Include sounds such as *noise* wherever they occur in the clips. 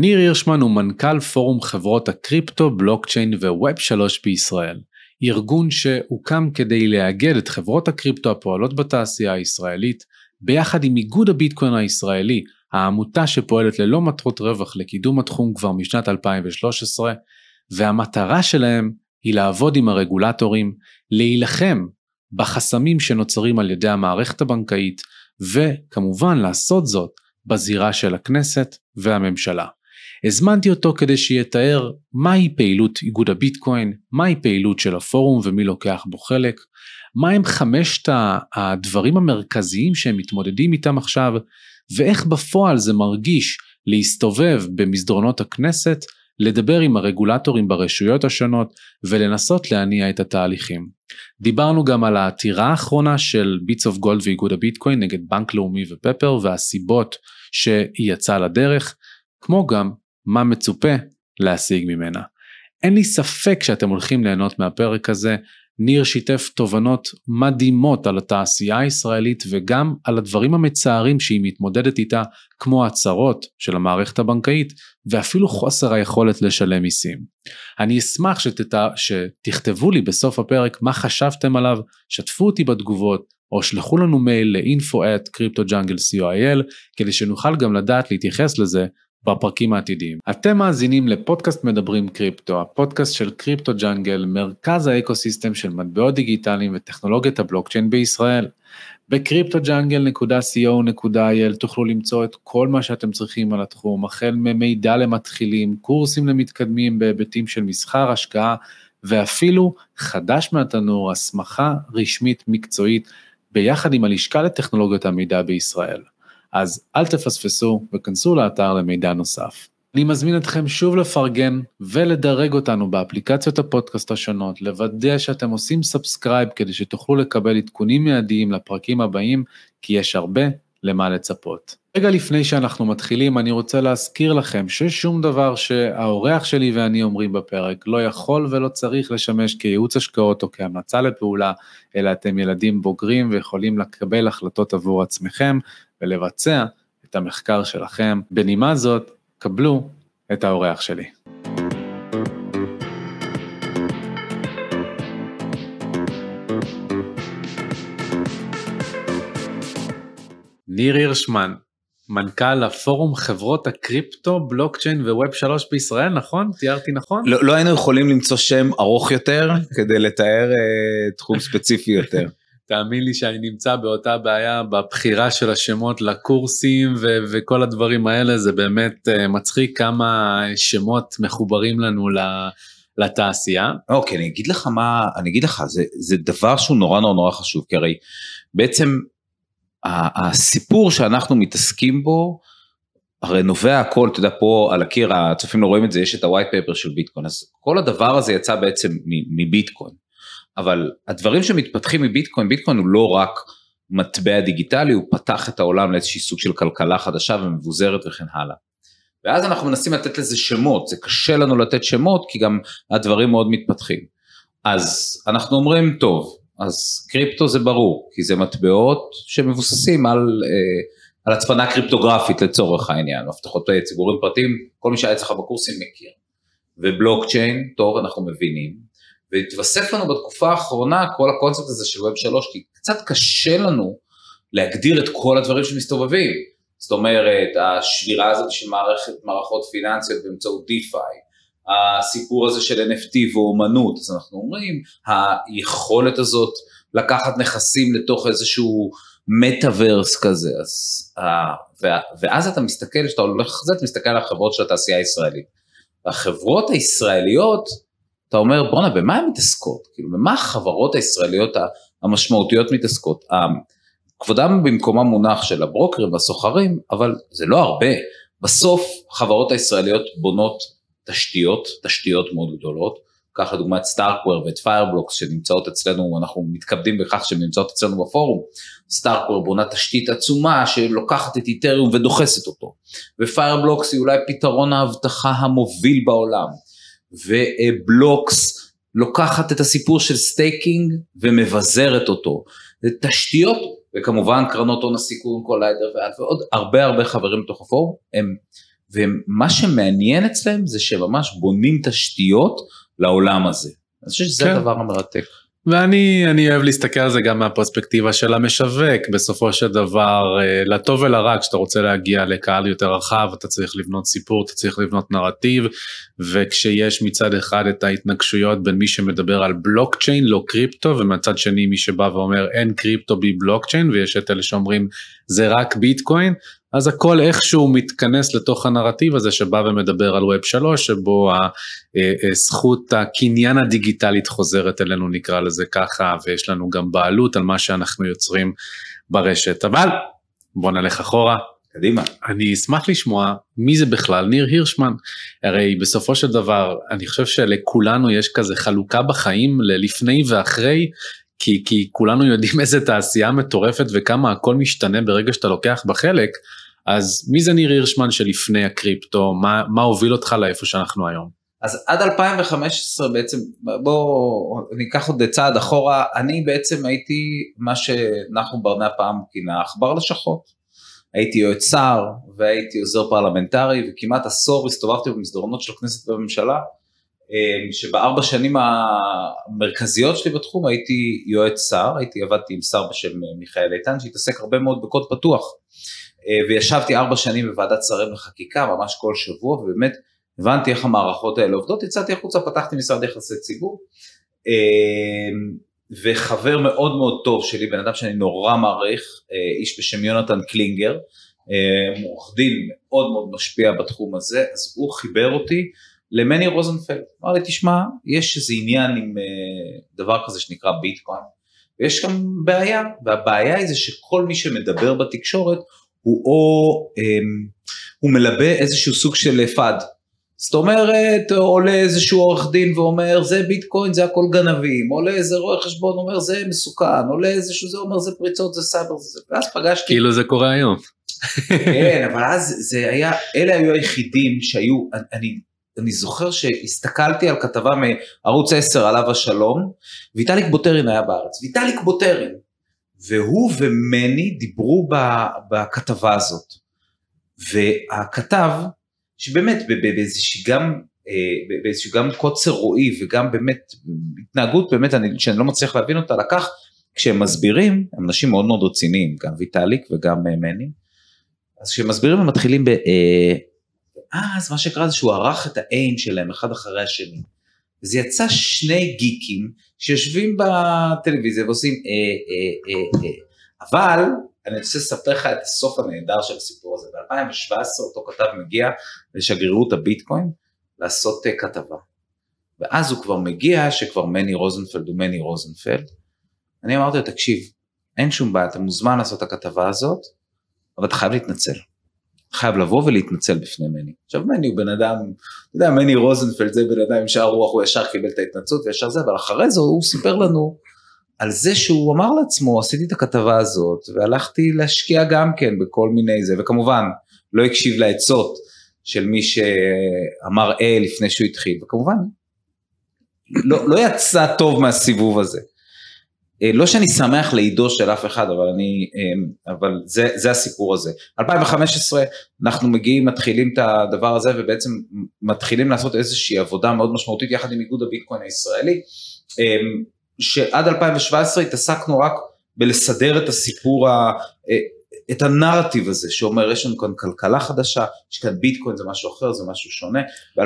ניר הירשמן הוא מנכ"ל פורום חברות הקריפטו, בלוקצ'יין וווב 3 בישראל. ארגון שהוקם כדי לאגד את חברות הקריפטו הפועלות בתעשייה הישראלית ביחד עם איגוד הביטקוין הישראלי, העמותה שפועלת ללא מטרות רווח לקידום התחום כבר משנת 2013, והמטרה שלהם היא לעבוד עם הרגולטורים, להילחם בחסמים שנוצרים על ידי המערכת הבנקאית, וכמובן לעשות זאת בזירה של הכנסת והממשלה. הזמנתי אותו כדי שיתאר מהי פעילות איגוד הביטקוין, מהי פעילות של הפורום ומי לוקח בו חלק, מהם חמשת הדברים המרכזיים שהם מתמודדים איתם עכשיו, ואיך בפועל זה מרגיש להסתובב במסדרונות הכנסת, לדבר עם הרגולטורים ברשויות השונות ולנסות להניע את התהליכים. דיברנו גם על העתירה האחרונה של ביטס אוף גולד ואיגוד הביטקוין נגד בנק לאומי ופפר והסיבות שהיא יצאה לדרך, כמו גם מה מצופה להשיג ממנה. אין לי ספק שאתם הולכים ליהנות מהפרק הזה, ניר שיתף תובנות מדהימות על התעשייה הישראלית וגם על הדברים המצערים שהיא מתמודדת איתה, כמו הצהרות של המערכת הבנקאית ואפילו חוסר היכולת לשלם מיסים. אני אשמח שתת... שתכתבו לי בסוף הפרק מה חשבתם עליו, שתפו אותי בתגובות או שלחו לנו מייל ל-info at cryptojungle.co.il כדי שנוכל גם לדעת להתייחס לזה בפרקים העתידיים. אתם מאזינים לפודקאסט מדברים קריפטו, הפודקאסט של Crypto Jungle, מרכז ה ecosystem של מטבעות דיגיטליים וטכנולוגיית הבלוקצ'יין בישראל. ב cryptojungle.co.il תוכלו למצוא את כל מה שאתם צריכים על התחום, החל ממידע למתחילים, קורסים למתקדמים בהיבטים של מסחר, השקעה, ואפילו חדש מהתנור, הסמכה רשמית מקצועית, ביחד עם הלשכה לטכנולוגיות המידע בישראל. אז אל תפספסו וכנסו לאתר למידע נוסף. אני מזמין אתכם שוב לפרגן ולדרג אותנו באפליקציות הפודקאסט השונות, לוודא שאתם עושים subscribe כדי שתוכלו לקבל עדכונים מיידיים לפרקים הבאים, כי יש הרבה למה לצפות. רגע לפני שאנחנו מתחילים, אני רוצה להזכיר לכם ששום דבר שהאורח שלי ואני אומרים בפרק לא יכול ולא צריך לשמש כייעוץ השקעות או כהמלצה לפעולה, אלא אתם ילדים בוגרים ויכולים לקבל החלטות עבור עצמכם ולבצע את המחקר שלכם. בנימה זאת, קבלו את האורח שלי. ניר הירשמן, מנכ"ל הפורום חברות הקריפטו, בלוקצ'יין וווב 3 בישראל, נכון? תיארתי נכון? לא, לא היינו יכולים למצוא שם ארוך יותר כדי לתאר אה, תחום ספציפי יותר. *laughs* תאמין לי שאני נמצא באותה בעיה בבחירה של השמות לקורסים ו- וכל הדברים האלה, זה באמת uh, מצחיק כמה שמות מחוברים לנו ל- לתעשייה. אוקיי, אני אגיד לך מה, אני אגיד לך, זה, זה דבר שהוא נורא נורא נורא חשוב, כי הרי בעצם הסיפור שאנחנו מתעסקים בו, הרי נובע הכל, אתה יודע, פה על הקיר, הצופים לא רואים את זה, יש את ה-white paper של ביטקוין, אז כל הדבר הזה יצא בעצם מביטקוין. אבל הדברים שמתפתחים מביטקוין, ביטקוין הוא לא רק מטבע דיגיטלי, הוא פתח את העולם לאיזושהי סוג של כלכלה חדשה ומבוזרת וכן הלאה. ואז אנחנו מנסים לתת לזה שמות, זה קשה לנו לתת שמות כי גם הדברים מאוד מתפתחים. אז אנחנו אומרים, טוב, אז קריפטו זה ברור, כי זה מטבעות שמבוססים על, אה, על הצפנה קריפטוגרפית לצורך העניין, הבטחות ציבורים פרטיים, כל מי שהיה אצלך בקורסים מכיר. ובלוקצ'יין, טוב, אנחנו מבינים, והתווסף לנו בתקופה האחרונה כל הקונספט הזה של ווב שלוש, כי קצת קשה לנו להגדיר את כל הדברים שמסתובבים. זאת אומרת, השבירה הזאת של מערכת, מערכות פיננסיות באמצעות DeFi, הסיפור הזה של NFT ואומנות, אז אנחנו אומרים, היכולת הזאת לקחת נכסים לתוך איזשהו מטאוורס כזה, אז, ואז אתה מסתכל, כשאתה הולך לזה, אתה מסתכל על החברות של התעשייה הישראלית. החברות הישראליות, אתה אומר בואנה במה הן מתעסקות, כאילו במה החברות הישראליות המשמעותיות מתעסקות, כבודם במקומם מונח של הברוקרים והסוחרים, אבל זה לא הרבה, בסוף החברות הישראליות בונות תשתיות, תשתיות מאוד גדולות, קח לדוגמה את StarkWare ואת Fireblocks שנמצאות אצלנו, אנחנו מתכבדים בכך שהן נמצאות אצלנו בפורום, StarkWare בונה תשתית עצומה שלוקחת את איתריום ודוחסת אותו, ו Fireblocks היא אולי פתרון האבטחה המוביל בעולם, ו Blox לוקחת את הסיפור של staking ומבזרת אותו. זה תשתיות, וכמובן קרנות הון הסיכון, Collider ועוד הרבה הרבה חברים בתוך הפורום, הם ומה שמעניין אצלם זה שממש בונים תשתיות לעולם הזה. אני חושב שזה כן. הדבר המרתק. ואני אני אוהב להסתכל על זה גם מהפרספקטיבה של המשווק, בסופו של דבר, אה, לטוב ולרע, כשאתה רוצה להגיע לקהל יותר רחב, אתה צריך לבנות סיפור, אתה צריך לבנות נרטיב, וכשיש מצד אחד את ההתנגשויות בין מי שמדבר על בלוקצ'יין, לא קריפטו, ומצד שני מי שבא ואומר אין קריפטו בי בלוקצ'יין, ויש את אלה שאומרים זה רק ביטקוין, אז הכל איכשהו מתכנס לתוך הנרטיב הזה שבא ומדבר על ווב שלוש, שבו הזכות הקניין הדיגיטלית חוזרת אלינו נקרא לזה ככה, ויש לנו גם בעלות על מה שאנחנו יוצרים ברשת. אבל בוא נלך אחורה. קדימה. אני אשמח לשמוע מי זה בכלל ניר הירשמן. הרי בסופו של דבר אני חושב שלכולנו יש כזה חלוקה בחיים ללפני ואחרי, כי, כי כולנו יודעים *laughs* איזה תעשייה מטורפת וכמה הכל משתנה ברגע שאתה לוקח בה חלק. אז מי זה ניר הירשמן שלפני הקריפטו, מה, מה הוביל אותך לאיפה שאנחנו היום? אז עד 2015 בעצם, בואו ניקח עוד צעד אחורה, אני בעצם הייתי מה שנחום ברנע פעם כינה עכבר לשכות. הייתי יועץ שר והייתי עוזר פרלמנטרי וכמעט עשור הסתובבתי במסדרונות של הכנסת והממשלה, שבארבע שנים המרכזיות שלי בתחום הייתי יועץ שר, הייתי עבדתי עם שר בשם מיכאל איתן שהתעסק הרבה מאוד בקוד פתוח. אה, וישבתי ארבע שנים בוועדת שרים לחקיקה ממש כל שבוע ובאמת הבנתי איך המערכות האלה עובדות, יצאתי החוצה, פתחתי משרד יחסי ציבור. אה, וחבר מאוד מאוד טוב שלי, בן אדם שאני נורא מעריך, אה, איש בשם יונתן קלינגר, עורך דין מאוד מאוד משפיע בתחום הזה, אז הוא חיבר אותי למני רוזנפלד, אמר לי תשמע, יש איזה עניין עם דבר כזה שנקרא ביטקוין, ויש גם בעיה, והבעיה היא זה שכל מי שמדבר בתקשורת הוא או אמ, הוא מלבה איזשהו סוג של FUD. זאת אומרת, עולה איזשהו עורך דין ואומר זה ביטקוין זה הכל גנבים, עולה איזה רואה חשבון אומר זה מסוכן, עולה איזשהו זה אומר זה פריצות זה סייבר זה, ואז פגשתי. כאילו זה קורה היום. כן, אבל אז זה היה, אלה היו היחידים שהיו, אני, אני זוכר שהסתכלתי על כתבה מערוץ 10 עליו השלום, ויטאליק בוטרין היה בארץ, ויטאליק בוטרין, והוא ומני דיברו בכתבה הזאת. והכתב, שבאמת באיזושהי גם, אה, באיזשהו גם קוצר רועי וגם באמת התנהגות באמת אני, שאני לא מצליח להבין אותה, לקח, כשהם מסבירים, הם אנשים מאוד מאוד רציניים, גם ויטאליק וגם אה, מני, אז כשהם מסבירים הם מתחילים ב... אה, אז מה שקרה זה שהוא ערך את האין שלהם אחד אחרי השני. זה יצא שני גיקים שיושבים בטלוויזיה ועושים אה, אה, אה, אה. אבל אני רוצה לספר לך את הסוף הנהדר של הסיפור הזה. ב-2017 אותו כתב מגיע לשגרירות הביטקוין לעשות uh, כתבה. ואז הוא כבר מגיע שכבר מני רוזנפלד הוא מני רוזנפלד. אני אמרתי לו תקשיב, אין שום בעיה, אתה מוזמן לעשות את הכתבה הזאת, אבל אתה חייב להתנצל. חייב לבוא ולהתנצל בפני מני. עכשיו מני הוא בן אדם, אתה יודע, מני רוזנפלד זה בן אדם עם שאר רוח, הוא ישר קיבל את ההתנצלות וישר זה, אבל אחרי זה הוא סיפר לנו על זה שהוא אמר לעצמו, עשיתי את הכתבה הזאת והלכתי להשקיע גם כן בכל מיני זה, וכמובן לא הקשיב לעצות של מי שאמר אה לפני שהוא התחיל, וכמובן לא, לא יצא טוב מהסיבוב הזה. אה, לא שאני שמח לעידו של אף אחד, אבל אני, אה, אבל זה, זה הסיפור הזה. 2015 אנחנו מגיעים, מתחילים את הדבר הזה ובעצם מתחילים לעשות איזושהי עבודה מאוד משמעותית יחד עם איגוד הביטקוין הישראלי, אה, שעד 2017 התעסקנו רק בלסדר את הסיפור, ה, את הנרטיב הזה שאומר יש לנו כאן כלכלה חדשה, יש כאן ביטקוין זה משהו אחר, זה משהו שונה.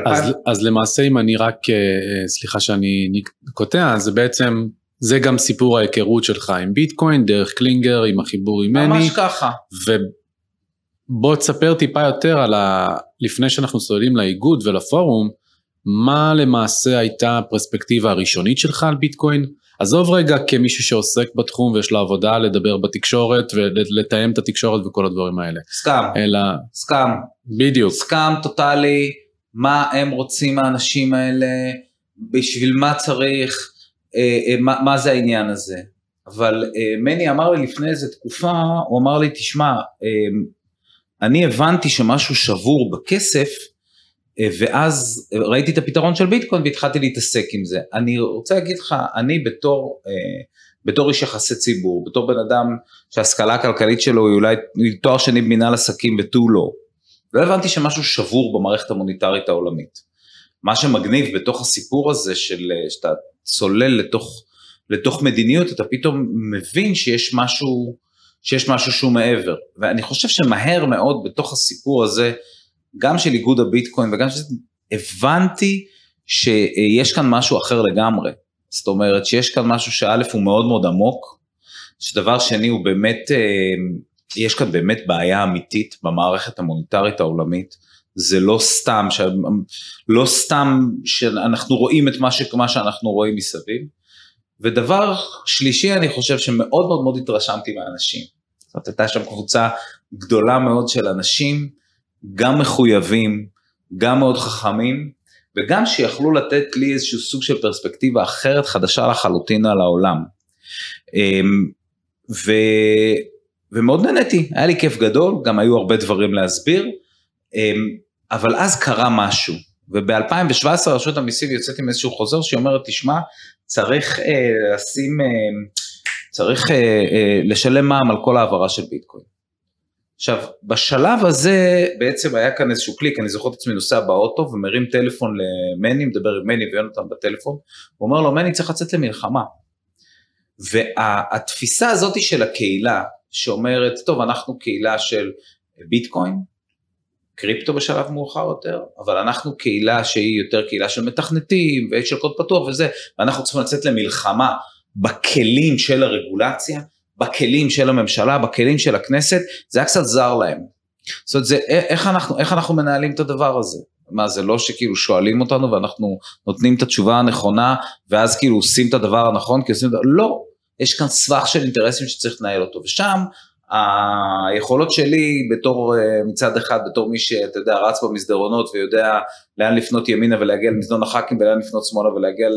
אז, אז למעשה אם אני רק, סליחה שאני קוטע, זה בעצם זה גם סיפור ההיכרות שלך עם ביטקוין, דרך קלינגר, עם החיבור עם מני. ממש ככה. ובוא תספר טיפה יותר על ה... לפני שאנחנו צוללים לאיגוד ולפורום, מה למעשה הייתה הפרספקטיבה הראשונית שלך על ביטקוין? עזוב רגע כמישהו שעוסק בתחום ויש לו עבודה לדבר בתקשורת ולתאם את התקשורת וכל הדברים האלה. סקאם. אלא... סקאם. בדיוק. סקאם טוטאלי, מה הם רוצים האנשים האלה, בשביל מה צריך. אה, אה, מה, מה זה העניין הזה. אבל אה, מני אמר לי לפני איזה תקופה, הוא אמר לי, תשמע, אני הבנתי שמשהו שבור בכסף, ואז ראיתי את הפתרון של ביטקוין והתחלתי להתעסק עם זה. אני רוצה להגיד לך, אני בתור, בתור איש יחסי ציבור, בתור בן אדם שההשכלה הכלכלית שלו היא אולי תואר שני במנהל עסקים ותו לא, לא הבנתי שמשהו שבור במערכת המוניטרית העולמית. מה שמגניב בתוך הסיפור הזה של שאתה צולל לתוך, לתוך מדיניות, אתה פתאום מבין שיש משהו, שיש משהו שהוא מעבר. ואני חושב שמהר מאוד בתוך הסיפור הזה, גם של איגוד הביטקוין וגם של... הבנתי שיש כאן משהו אחר לגמרי. זאת אומרת שיש כאן משהו שא' הוא מאוד מאוד עמוק, שדבר שני הוא באמת, אה, יש כאן באמת בעיה אמיתית במערכת המוניטרית העולמית. זה לא סתם, ש... לא סתם שאנחנו רואים את מה, ש... מה שאנחנו רואים מסביב. ודבר שלישי, אני חושב שמאוד מאוד מאוד התרשמתי מהאנשים. זאת אומרת, הייתה שם קבוצה גדולה מאוד של אנשים, גם מחויבים, גם מאוד חכמים, וגם שיכלו לתת לי איזשהו סוג של פרספקטיבה אחרת, חדשה לחלוטין על העולם. אמ, ו... ומאוד נהניתי, היה לי כיף גדול, גם היו הרבה דברים להסביר, אבל אז קרה משהו, וב-2017 רשות המיסים יוצאת עם איזשהו חוזר שהיא אומרת, תשמע, צריך אה, לשים, אה, צריך אה, אה, לשלם מע"מ על כל העברה של ביטקוין. עכשיו, בשלב הזה בעצם היה כאן איזשהו קליק, אני זוכר את עצמי נוסע באוטו ומרים טלפון למני, מדבר עם מני ויונתן בטלפון, הוא אומר לו, מני צריך לצאת למלחמה. והתפיסה הזאת של הקהילה, שאומרת, טוב, אנחנו קהילה של ביטקוין, קריפטו בשלב מאוחר יותר, אבל אנחנו קהילה שהיא יותר קהילה של מתכנתים ושל קוד פתוח וזה, ואנחנו צריכים לצאת למלחמה בכלים של הרגולציה, בכלים של הממשלה, בכלים של הכנסת, זה היה קצת זר להם. זאת אומרת, זה, איך, אנחנו, איך אנחנו מנהלים את הדבר הזה? מה זה לא שכאילו שואלים אותנו ואנחנו נותנים את התשובה הנכונה ואז כאילו עושים את הדבר הנכון כי עושים את זה, לא, יש כאן סבך של אינטרסים שצריך לנהל אותו ושם היכולות שלי בתור אה, מצד אחד בתור מי שאתה יודע רץ במסדרונות ויודע לאן לפנות ימינה ולהגיע למזנון הח"כים ולאן לפנות שמאלה ולהגיע אה,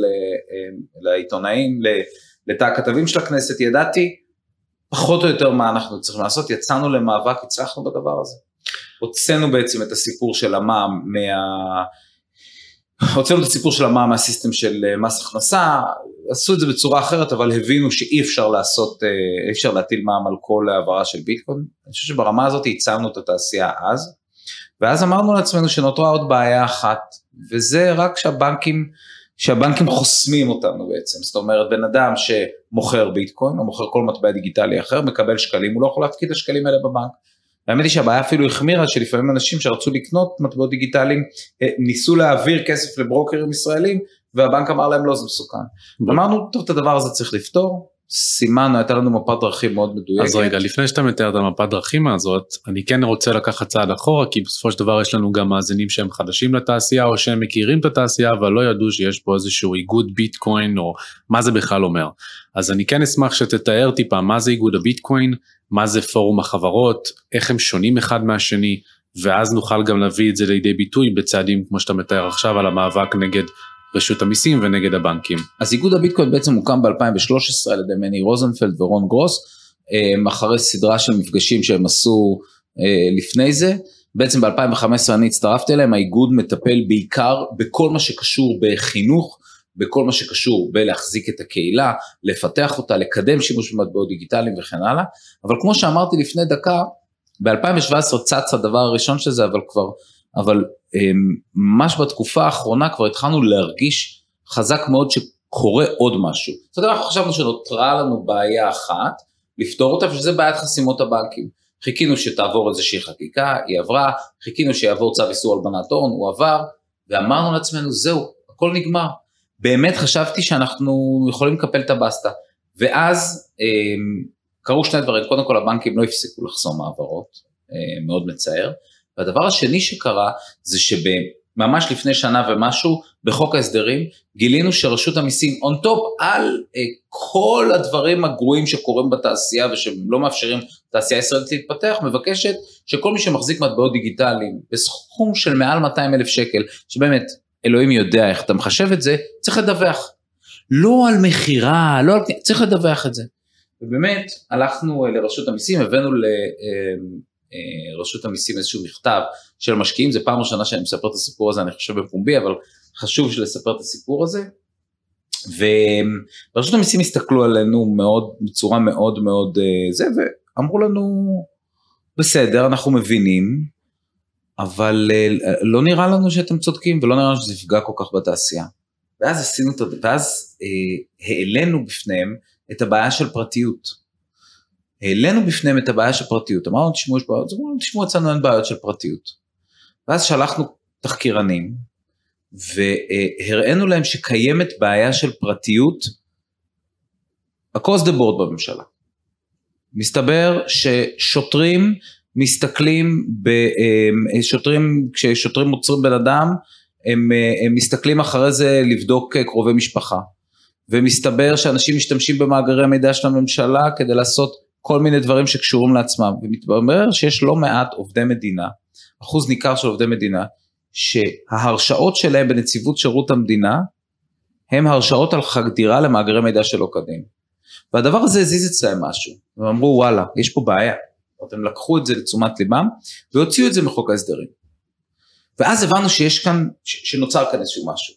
לעיתונאים, לתא הכתבים של הכנסת, ידעתי פחות או יותר מה אנחנו צריכים לעשות, יצאנו למאבק, הצלחנו בדבר הזה. הוצאנו בעצם את הסיפור של המע"מ מה... הוצאנו את הסיפור של המע"מ מהסיסטם של אה, מס הכנסה, עשו את זה בצורה אחרת אבל הבינו שאי אפשר לעשות, אה, אי אפשר להטיל מע"מ על כל העברה של ביטקוין, אני חושב שברמה הזאת הצענו את התעשייה אז, ואז אמרנו לעצמנו שנותרה עוד בעיה אחת, וזה רק שהבנקים, שהבנקים חוסמים אותנו בעצם, זאת אומרת בן אדם שמוכר ביטקוין או מוכר כל מטבע דיגיטלי אחר, מקבל שקלים, הוא לא יכול להפקיד את השקלים האלה בבנק. האמת היא שהבעיה אפילו החמירה שלפעמים אנשים שרצו לקנות מטבעות דיגיטליים אה, ניסו להעביר כסף לברוקרים ישראלים והבנק אמר להם לא זה מסוכן. אמרנו טוב את הדבר הזה צריך לפתור, סימנו הייתה לנו מפת דרכים מאוד מדויקת. אז רגע לפני שאתה מתאר את המפת דרכים הזאת אני כן רוצה לקחת צעד אחורה כי בסופו של דבר יש לנו גם מאזינים שהם חדשים לתעשייה או שהם מכירים את התעשייה אבל לא ידעו שיש פה איזשהו איגוד ביטקוין או מה זה בכלל אומר. אז אני כן אשמח שתתאר טיפה מה זה איגוד הביטקוין, מה זה פורום החברות, איך הם שונים אחד מהשני ואז נוכל גם להביא את זה לידי ביטוי בצעדים כמו שאתה מתאר עכשיו על המאבק נגד רשות המיסים ונגד הבנקים. אז איגוד הביטקוין בעצם הוקם ב-2013 על ידי מני רוזנפלד ורון גרוס, אה, אחרי סדרה של מפגשים שהם עשו אה, לפני זה. בעצם ב-2015 אני הצטרפתי אליהם, האיגוד מטפל בעיקר בכל מה שקשור בחינוך, בכל מה שקשור בלהחזיק את הקהילה, לפתח אותה, לקדם שימוש במטבעות דיגיטליים וכן הלאה, אבל כמו שאמרתי לפני דקה, ב-2017 צץ הדבר הראשון של זה, אבל כבר אבל אמ, ממש בתקופה האחרונה כבר התחלנו להרגיש חזק מאוד שקורה עוד משהו. זאת אומרת, אנחנו חשבנו שנותרה לנו בעיה אחת, לפתור אותה, ושזה בעיית חסימות הבנקים. חיכינו שתעבור איזושהי חקיקה, היא עברה, חיכינו שיעבור צו איסור הלבנת הון, הוא עבר, ואמרנו לעצמנו, זהו, הכל נגמר. באמת חשבתי שאנחנו יכולים לקפל את הבסטה. ואז אה, קרו שני דברים, קודם כל הבנקים לא הפסיקו לחסום העברות, אה, מאוד מצער. והדבר השני שקרה זה שממש לפני שנה ומשהו בחוק ההסדרים גילינו שרשות המיסים on top על אה, כל הדברים הגרועים שקורים בתעשייה ושלא מאפשרים לתעשייה הישראלית להתפתח מבקשת שכל מי שמחזיק מטבעות דיגיטליים בסכום של מעל 200 אלף שקל שבאמת אלוהים יודע איך אתה מחשב את זה צריך לדווח. לא על מכירה, לא על... צריך לדווח את זה. ובאמת הלכנו לרשות המיסים הבאנו ל... אה, אה, רשות המיסים איזשהו מכתב של משקיעים, זה פעם ראשונה שאני מספר את הסיפור הזה, אני חושב בפומבי, אבל חשוב לספר את הסיפור הזה. ורשות המיסים הסתכלו עלינו מאוד, בצורה מאוד מאוד אה, זה, ואמרו לנו, בסדר, אנחנו מבינים, אבל אה, לא נראה לנו שאתם צודקים ולא נראה לנו שזה יפגע כל כך בתעשייה. ואז עשינו את ואז אה, העלינו בפניהם את הבעיה של פרטיות. העלינו בפניהם את הבעיה של פרטיות, אמרנו תשמעו יש בעיות, אמרנו תשמעו אצלנו אין בעיות של פרטיות. ואז שלחנו תחקירנים והראינו להם שקיימת בעיה של פרטיות across the board בממשלה. מסתבר ששוטרים מסתכלים, ב, שוטרים, כששוטרים עוצרים בן אדם, הם, הם מסתכלים אחרי זה לבדוק קרובי משפחה. ומסתבר שאנשים משתמשים במאגרי המידע של הממשלה כדי לעשות כל מיני דברים שקשורים לעצמם. ומתברר שיש לא מעט עובדי מדינה, אחוז ניכר של עובדי מדינה, שההרשאות שלהם בנציבות שירות המדינה, הם הרשאות על חדירה למאגרי מידע שלא כדין. והדבר הזה הזיז אצלהם משהו, הם אמרו וואלה, יש פה בעיה. הם לקחו את זה לתשומת ליבם והוציאו את זה מחוק ההסדרים. ואז הבנו שיש כאן, שנוצר כאן איזשהו משהו.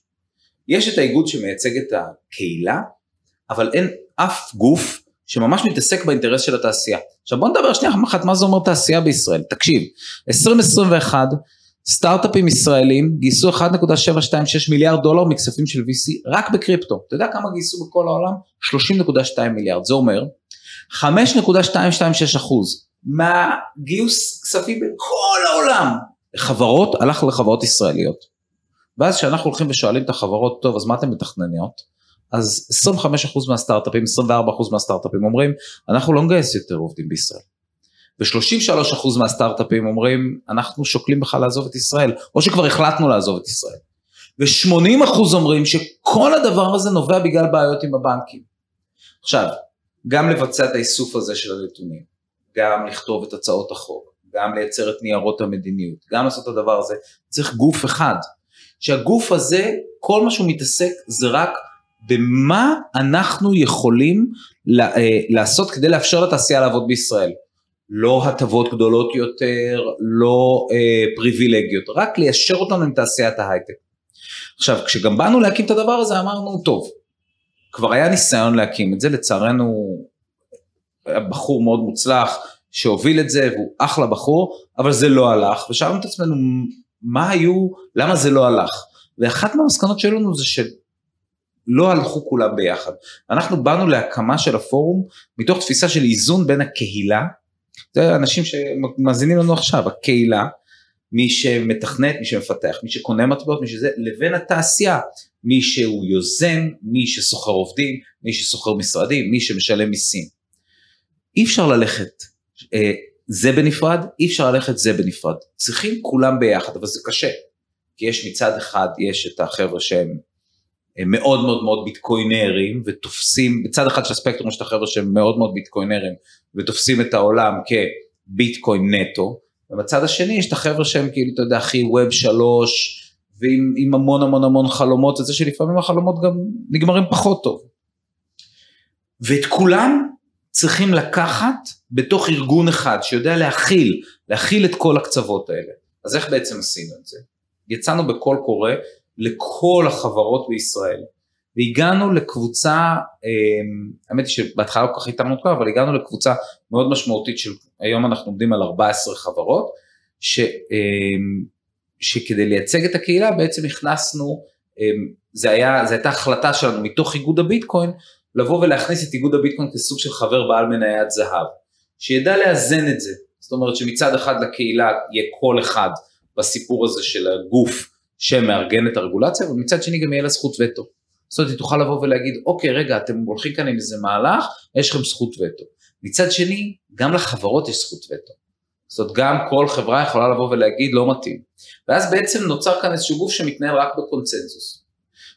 יש את האיגוד שמייצג את הקהילה, אבל אין אף גוף שממש מתעסק באינטרס של התעשייה. עכשיו בוא נדבר שנייה אחת מה זה אומר תעשייה בישראל. תקשיב, 2021 סטארט-אפים ישראלים גייסו 1.726 מיליארד דולר מכספים של VC רק בקריפטו. אתה יודע כמה גייסו בכל העולם? 30.2 מיליארד. זה אומר 5.226 אחוז מהגיוס כספים בכל העולם חברות הלך לחברות ישראליות. ואז כשאנחנו הולכים ושואלים את החברות, טוב, אז מה אתן מתכנניות? אז 25% מהסטארט-אפים, 24% מהסטארט-אפים אומרים, אנחנו לא נגייס יותר עובדים בישראל. ו-33% מהסטארט-אפים אומרים, אנחנו שוקלים בכלל לעזוב את ישראל, או שכבר החלטנו לעזוב את ישראל. ו-80% אומרים שכל הדבר הזה נובע בגלל בעיות עם הבנקים. עכשיו, גם לבצע את האיסוף הזה של הנתונים, גם לכתוב את הצעות החוק, גם לייצר את ניירות המדיניות, גם לעשות את הדבר הזה, צריך גוף אחד, שהגוף הזה, כל מה שהוא מתעסק זה רק במה אנחנו יכולים אה, לעשות כדי לאפשר לתעשייה לעבוד בישראל. לא הטבות גדולות יותר, לא אה, פריבילגיות, רק ליישר אותנו עם תעשיית ההייטק. עכשיו, כשגם באנו להקים את הדבר הזה אמרנו, טוב, כבר היה ניסיון להקים את זה, לצערנו היה בחור מאוד מוצלח שהוביל את זה והוא אחלה בחור, אבל זה לא הלך, ושאלנו את עצמנו מה היו, למה זה לא הלך. ואחת מהמסקנות שלנו זה שלא הלכו כולם ביחד. אנחנו באנו להקמה של הפורום מתוך תפיסה של איזון בין הקהילה, זה אנשים שמאזינים לנו עכשיו, הקהילה, מי שמתכנת, מי שמפתח, מי שקונה מטבעות, מי שזה, לבין התעשייה, מי שהוא יוזם, מי שסוחר עובדים, מי שסוחר משרדים, מי שמשלם מיסים. אי אפשר ללכת אה, זה בנפרד, אי אפשר ללכת זה בנפרד. צריכים כולם ביחד, אבל זה קשה. כי יש מצד אחד, יש את החבר'ה שהם מאוד מאוד מאוד ביטקוינרים ותופסים, בצד אחד של הספקטרום יש את החבר'ה שהם מאוד מאוד ביטקוינרים ותופסים את העולם כביטקוין נטו, ובצד השני יש את החבר'ה שהם כאילו, אתה יודע, הכי ווב שלוש, ועם המון המון המון חלומות, וזה שלפעמים החלומות גם נגמרים פחות טוב. ואת כולם צריכים לקחת בתוך ארגון אחד שיודע להכיל, להכיל את כל הקצוות האלה. אז איך בעצם עשינו את זה? יצאנו בקול קורא לכל החברות בישראל, והגענו לקבוצה, אמ, האמת היא שבהתחלה לא כל כך התאמנו אותה, אבל הגענו לקבוצה מאוד משמעותית של, היום אנחנו עומדים על 14 חברות, ש, אמ, שכדי לייצג את הקהילה בעצם הכנסנו, אמ, זו הייתה החלטה שלנו מתוך איגוד הביטקוין, לבוא ולהכניס את איגוד הביטקוין כסוג של חבר בעל מניית זהב, שידע לאזן את זה, זאת אומרת שמצד אחד לקהילה יהיה קול אחד בסיפור הזה של הגוף שמארגן את הרגולציה, ומצד שני גם יהיה לה זכות וטו. זאת אומרת, היא תוכל לבוא ולהגיד, אוקיי, רגע, אתם הולכים כאן עם איזה מהלך, יש לכם זכות וטו. מצד שני, גם לחברות יש זכות וטו. זאת אומרת, גם כל חברה יכולה לבוא ולהגיד, לא מתאים. ואז בעצם נוצר כאן איזשהו גוף שמתנהל רק בקונצנזוס.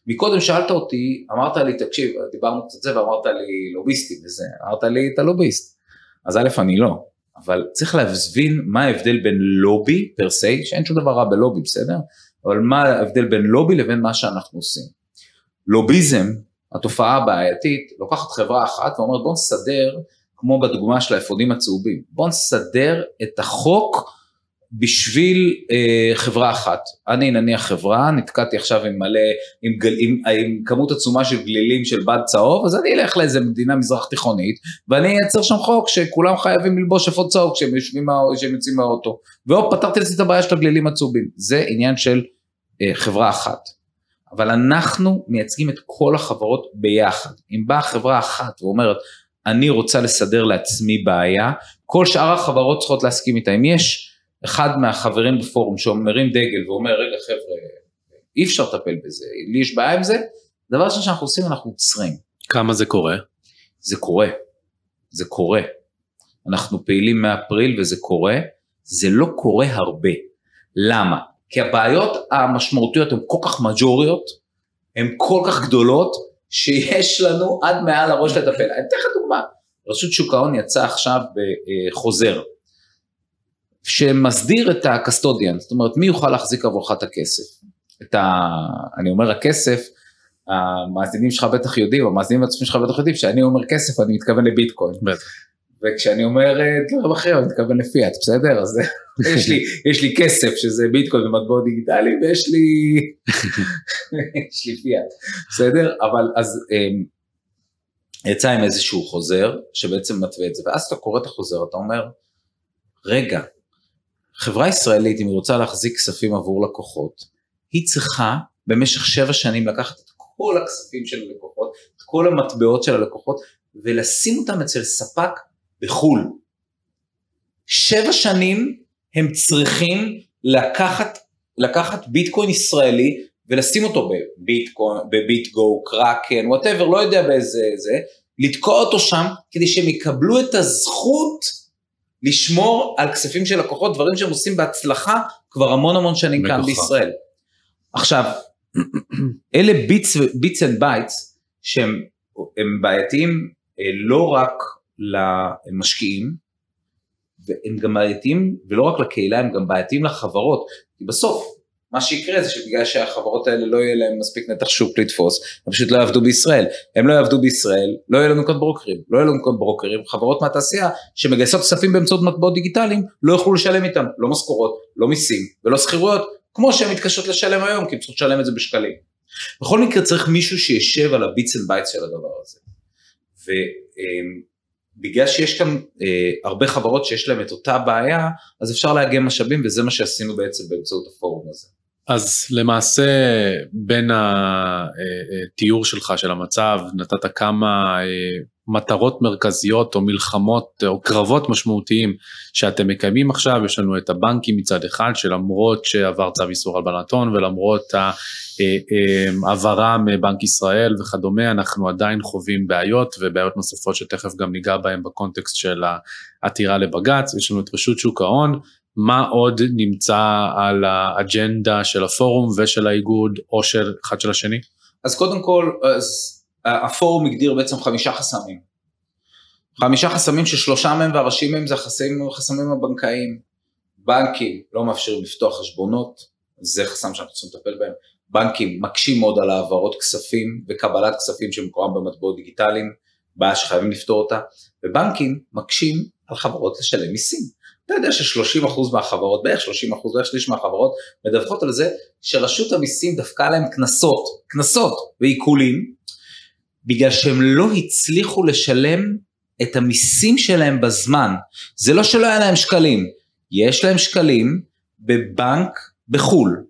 מקודם שאלת אותי, אמרת לי, תקשיב, דיברנו קצת זה ואמרת לי לוביסטים וזה, אמרת לי, אתה לוביסט. אז א', אני לא, אבל צריך להבין מה ההבדל בין לובי פר סי, שאין שום דבר רע בלובי, בסדר? אבל מה ההבדל בין לובי לבין מה שאנחנו עושים. לוביזם, התופעה הבעייתית, לוקחת חברה אחת ואומרת בוא נסדר, כמו בדוגמה של האפודים הצהובים, בוא נסדר את החוק בשביל אה, חברה אחת, אני נניח חברה, נתקעתי עכשיו עם מלא, עם, גל, עם, עם כמות עצומה של גלילים של בד צהוב, אז אני אלך לאיזה מדינה מזרח תיכונית, ואני אייצר שם חוק שכולם חייבים ללבוש אפוד צהוב כשהם יושבים, כשהם יוצאים מהאוטו, והופ, פתרתי לזה את הבעיה של הגלילים הצהובים, זה עניין של אה, חברה אחת. אבל אנחנו מייצגים את כל החברות ביחד. אם באה חברה אחת ואומרת, אני רוצה לסדר לעצמי בעיה, כל שאר החברות צריכות להסכים איתה. אם יש אחד מהחברים בפורום שמרים דגל ואומר, רגע חבר'ה, אי אפשר לטפל בזה, לי יש בעיה עם זה, דבר ראשון שאנחנו עושים, אנחנו עוצרים. כמה זה קורה? זה קורה, זה קורה. אנחנו פעילים מאפריל וזה קורה, זה לא קורה הרבה. למה? כי הבעיות המשמעותיות הן כל כך מג'וריות, הן כל כך גדולות, שיש לנו עד מעל הראש לטפל. אני אתן לך דוגמה, רשות שוק ההון יצא עכשיו בחוזר, שמסדיר את הקסטודיאן, זאת אומרת מי יוכל להחזיק עבורך את הכסף. את ה... אני אומר הכסף, המאזינים שלך בטח יודעים, המאזינים עצמם שלך בטח יודעים, שאני אומר כסף אני מתכוון לביטקוין. בטח. וכשאני אומר דברים אחרים אני מתכוון לפיאט, בסדר? אז *laughs* יש לי, יש לי כסף שזה ביטקוין ומטבעות דיגיטליים ויש לי, *laughs* יש לי פיאט, בסדר? אבל אז אמ, יצא עם איזשהו חוזר שבעצם מתווה את זה, ואז אתה קורא את החוזר, אתה אומר, רגע, חברה ישראלית, אם היא רוצה להחזיק כספים עבור לקוחות, היא צריכה במשך שבע שנים לקחת את כל הכספים של הלקוחות, את כל המטבעות של הלקוחות, ולשים אותם אצל ספק בחו"ל. שבע שנים הם צריכים לקחת, לקחת ביטקוין ישראלי ולשים אותו בביטקוין, ב BitGo, Kraken, whatever, לא יודע באיזה זה, לתקוע אותו שם כדי שהם יקבלו את הזכות לשמור על כספים של לקוחות, דברים שהם עושים בהצלחה כבר המון המון שנים כאן בישראל. עכשיו, אלה bits and bytes שהם בעייתיים אה, לא רק למשקיעים, והם גם בעייתיים, ולא רק לקהילה, הם גם בעייתיים לחברות, כי בסוף מה שיקרה זה שבגלל שהחברות האלה לא יהיה להם מספיק נתח שוק לתפוס, הם פשוט לא יעבדו בישראל. הם לא יעבדו בישראל, לא יהיה לנו כאן ברוקרים, לא יהיה לנו כאן ברוקרים, חברות מהתעשייה שמגייסות כספים באמצעות מטבעות דיגיטליים, לא יוכלו לשלם איתם, לא משכורות, לא מיסים ולא שכירויות, כמו שהן מתקשות לשלם היום, כי הן צריכות לשלם את זה בשקלים. בכל מקרה צריך מישהו שישב על ה bits and bytes של הדבר הזה. ובגלל שיש כאן אה, הרבה חברות שיש להן את אותה בעיה, אז אפשר לאגם משאבים וזה מה שעשינו בעצם באמצעות הפורום הזה. אז למעשה בין התיאור שלך של המצב נתת כמה אה, מטרות מרכזיות או מלחמות או קרבות משמעותיים שאתם מקיימים עכשיו, יש לנו את הבנקים מצד אחד שלמרות שעבר צו איסור הלבנת הון ולמרות העברה מבנק ישראל וכדומה אנחנו עדיין חווים בעיות ובעיות נוספות שתכף גם ניגע בהן בקונטקסט של העתירה לבג"ץ, יש לנו את רשות שוק ההון מה עוד נמצא על האג'נדה של הפורום ושל האיגוד או של אחד של השני? אז קודם כל, אז הפורום הגדיר בעצם חמישה חסמים. חמישה חסמים ששלושה מהם והראשיים מהם זה החסמים, החסמים הבנקאיים. בנקים לא מאפשרים לפתוח חשבונות, זה חסם שאנחנו צריכים לטפל בהם. בנקים מקשים מאוד על העברות כספים וקבלת כספים שמקורם במטבעות דיגיטליים, בעיה שחייבים לפתור אותה, ובנקים מקשים על חברות לשלם מיסים. אתה יודע ש-30% מהחברות, בערך 30%, בערך שליש מהחברות, מדווחות על זה שרשות המיסים דפקה להם קנסות, קנסות ועיקולים, בגלל שהם לא הצליחו לשלם את המיסים שלהם בזמן. זה לא שלא היה להם שקלים, יש להם שקלים בבנק בחו"ל.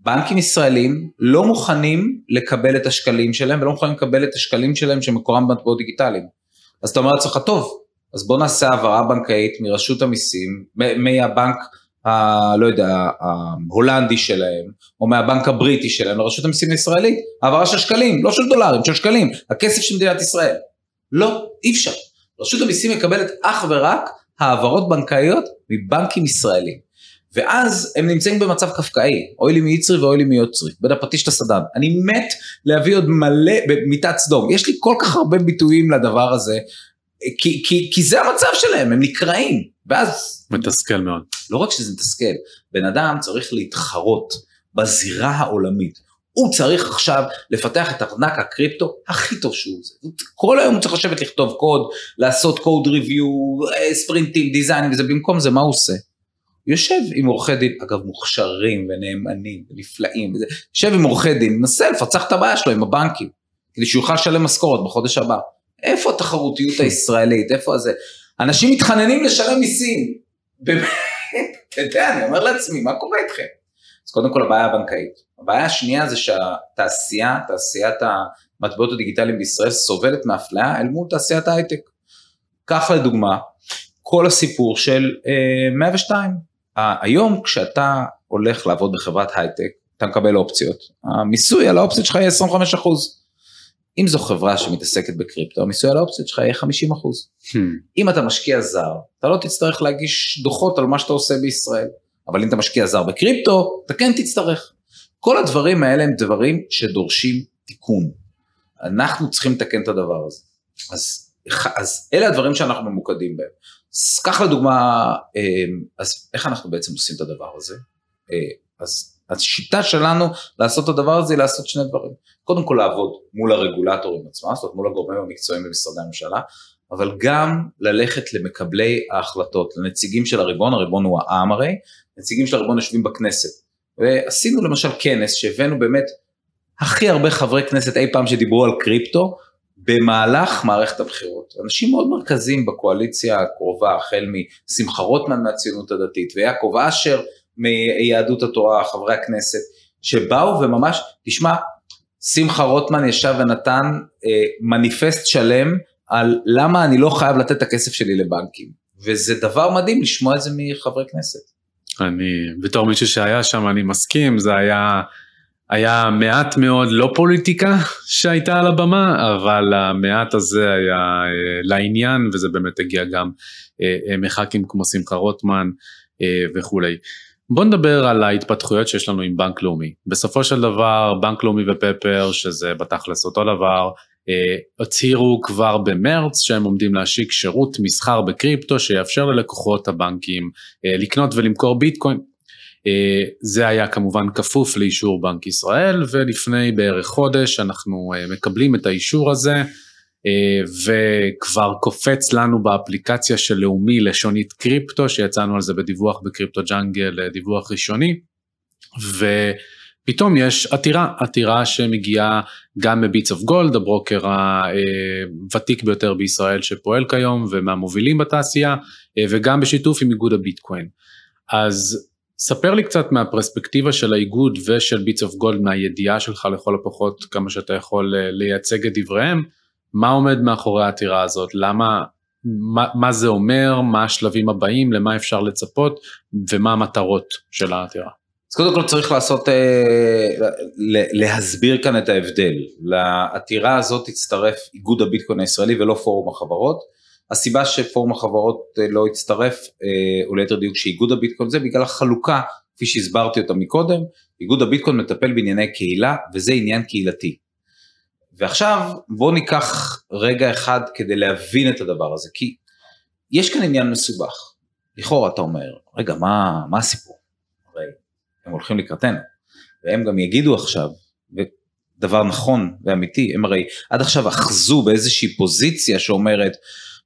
בנקים ישראלים לא מוכנים לקבל את השקלים שלהם ולא מוכנים לקבל את השקלים שלהם שמקורם במטבעות דיגיטליים. אז אתה אומר לעצמך, טוב, אז בוא נעשה העברה בנקאית מרשות המיסים, מהבנק, ה, לא יודע, ההולנדי שלהם, או מהבנק הבריטי שלהם לרשות המיסים הישראלית, העברה של שקלים, לא של דולרים, של שקלים, הכסף של מדינת ישראל. לא, אי אפשר. רשות המיסים מקבלת אך ורק העברות בנקאיות מבנקים ישראלים. ואז הם נמצאים במצב קפקאי, אוי לי מיצרי ואוי לי מיוצרי, בין הפטיש לסדן. אני מת להביא עוד מלא, במיטת סדום. יש לי כל כך הרבה ביטויים לדבר הזה, כי, כי, כי זה המצב שלהם, הם נקרעים, ואז... מתסכל מאוד. לא רק שזה מתסכל, בן אדם צריך להתחרות בזירה העולמית. הוא צריך עכשיו לפתח את ארנק הקריפטו הכי טוב שהוא עושה. כל היום הוא צריך לשבת לכתוב קוד, לעשות קוד ריוויו, ספרינטים, דיזיינים וזה, במקום זה מה הוא עושה? יושב עם עורכי דין, אגב מוכשרים ונאמנים ונפלאים, יושב עם עורכי דין, מנסה לפצח את הבעיה שלו עם הבנקים, כדי שהוא יוכל לשלם משכורת בחודש הבא. איפה התחרותיות הישראלית, איפה זה? אנשים מתחננים לשלם מיסים, באמת, אתה יודע, אני אומר לעצמי, מה קורה איתכם? אז קודם כל הבעיה הבנקאית. הבעיה השנייה זה שהתעשייה, תעשיית המטבעות הדיגיטליים בישראל סובלת מאפליה אל מול תעשיית ההייטק. קח לדוגמה, כל הסיפור של אה, 102. היום כשאתה הולך לעבוד בחברת הייטק, אתה מקבל אופציות. המיסוי על האופציות שלך יהיה 25 אחוז. אם זו חברה שמתעסקת בקריפטו, המיסוי על האופציות שלך יהיה 50 אחוז. Hmm. אם אתה משקיע זר, אתה לא תצטרך להגיש דוחות על מה שאתה עושה בישראל. אבל אם אתה משקיע זר בקריפטו, אתה כן תצטרך. כל הדברים האלה הם דברים שדורשים תיקון. אנחנו צריכים לתקן את הדבר הזה. אז, אז אלה הדברים שאנחנו ממוקדים בהם. אז קח לדוגמה, אמ, אז איך אנחנו בעצם עושים את הדבר הזה? אה, אז השיטה שלנו לעשות את הדבר הזה היא לעשות שני דברים. קודם כל לעבוד מול הרגולטורים עצמם, זאת אומרת מול הגורמים המקצועיים במשרדי הממשלה, אבל גם ללכת למקבלי ההחלטות, לנציגים של הריבון, הריבון הוא העם הרי, נציגים של הריבון יושבים בכנסת. ועשינו למשל כנס שהבאנו באמת הכי הרבה חברי כנסת אי פעם שדיברו על קריפטו במהלך מערכת הבחירות. אנשים מאוד מרכזיים בקואליציה הקרובה, החל משמחה רוטמן מהציונות הדתית ויעקב אשר מיהדות התורה, חברי הכנסת, שבאו וממש, תשמע, שמחה רוטמן ישב ונתן אה, מניפסט שלם על למה אני לא חייב לתת את הכסף שלי לבנקים. וזה דבר מדהים לשמוע את זה מחברי כנסת. אני, בתור מישהו שהיה שם, אני מסכים, זה היה, היה מעט מאוד לא פוליטיקה שהייתה על הבמה, אבל המעט הזה היה אה, לעניין, וזה באמת הגיע גם אה, אה, מח"כים כמו שמחה רוטמן וכולי. בוא נדבר על ההתפתחויות שיש לנו עם בנק לאומי. בסופו של דבר, בנק לאומי ופפר, שזה בתכלס אותו דבר, אה, הצהירו כבר במרץ שהם עומדים להשיק שירות מסחר בקריפטו שיאפשר ללקוחות הבנקים אה, לקנות ולמכור ביטקוין. אה, זה היה כמובן כפוף לאישור בנק ישראל ולפני בערך חודש אנחנו מקבלים את האישור הזה וכבר קופץ לנו באפליקציה של לאומי לשונית קריפטו שיצאנו על זה בדיווח ב Crypto Jungle דיווח ראשוני. ו... פתאום יש עתירה, עתירה שמגיעה גם מ Bits of Gold, הברוקר הוותיק ביותר בישראל שפועל כיום ומהמובילים בתעשייה, אה, וגם בשיתוף עם איגוד הביטקוין. אז ספר לי קצת מהפרספקטיבה של האיגוד ושל Bits of Gold, מהידיעה שלך לכל הפחות, כמה שאתה יכול אה, לייצג את דבריהם, מה עומד מאחורי העתירה הזאת, למה, מה, מה זה אומר, מה השלבים הבאים, למה אפשר לצפות ומה המטרות של העתירה. אז קודם כל צריך לעשות, אה, להסביר כאן את ההבדל. לעתירה הזאת הצטרף איגוד הביטקוין הישראלי ולא פורום החברות. הסיבה שפורום החברות אה, לא הצטרף, אה, או ליתר דיוק שאיגוד הביטקוין זה בגלל החלוקה, כפי שהסברתי אותה מקודם, איגוד הביטקוין מטפל בענייני קהילה וזה עניין קהילתי. ועכשיו בואו ניקח רגע אחד כדי להבין את הדבר הזה, כי יש כאן עניין מסובך. לכאורה אתה אומר, רגע, מה, מה הסיפור? הרי הם הולכים לקראתנו. והם גם יגידו עכשיו, דבר נכון ואמיתי, הם הרי עד עכשיו אחזו באיזושהי פוזיציה שאומרת,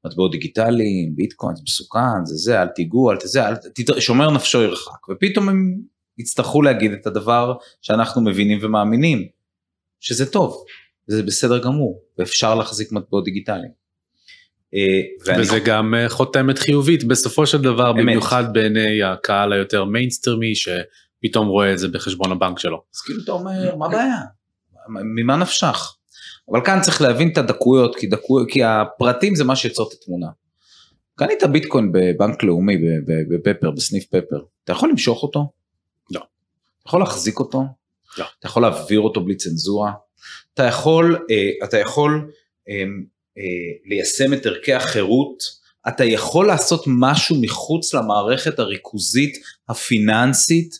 מטבעות דיגיטליים, ביטקוין זה מסוכן, זה זה, אל תיגעו, אל תזה, אל תתר... שומר נפשו ירחק, ופתאום הם יצטרכו להגיד את הדבר שאנחנו מבינים ומאמינים, שזה טוב, זה בסדר גמור, ואפשר להחזיק מטבעות דיגיטליים. אה, וזה גם אה, חותמת חיובית בסופו של דבר, אמת. במיוחד בעיני הקהל היותר מיינסטרימי, פתאום רואה את זה בחשבון הבנק שלו. אז כאילו אתה אומר, מה הבעיה? ממה נפשך? אבל כאן צריך להבין את הדקויות, כי, דקו... כי הפרטים זה מה שיוצר את התמונה. קנית ביטקוין בבנק לאומי, בפפר, בסניף פפר, אתה יכול למשוך אותו? לא. אתה יכול להחזיק אותו? לא. אתה יכול להעביר אותו בלי צנזורה? אתה יכול, אה, אתה יכול אה, אה, ליישם את ערכי החירות? אתה יכול לעשות משהו מחוץ למערכת הריכוזית הפיננסית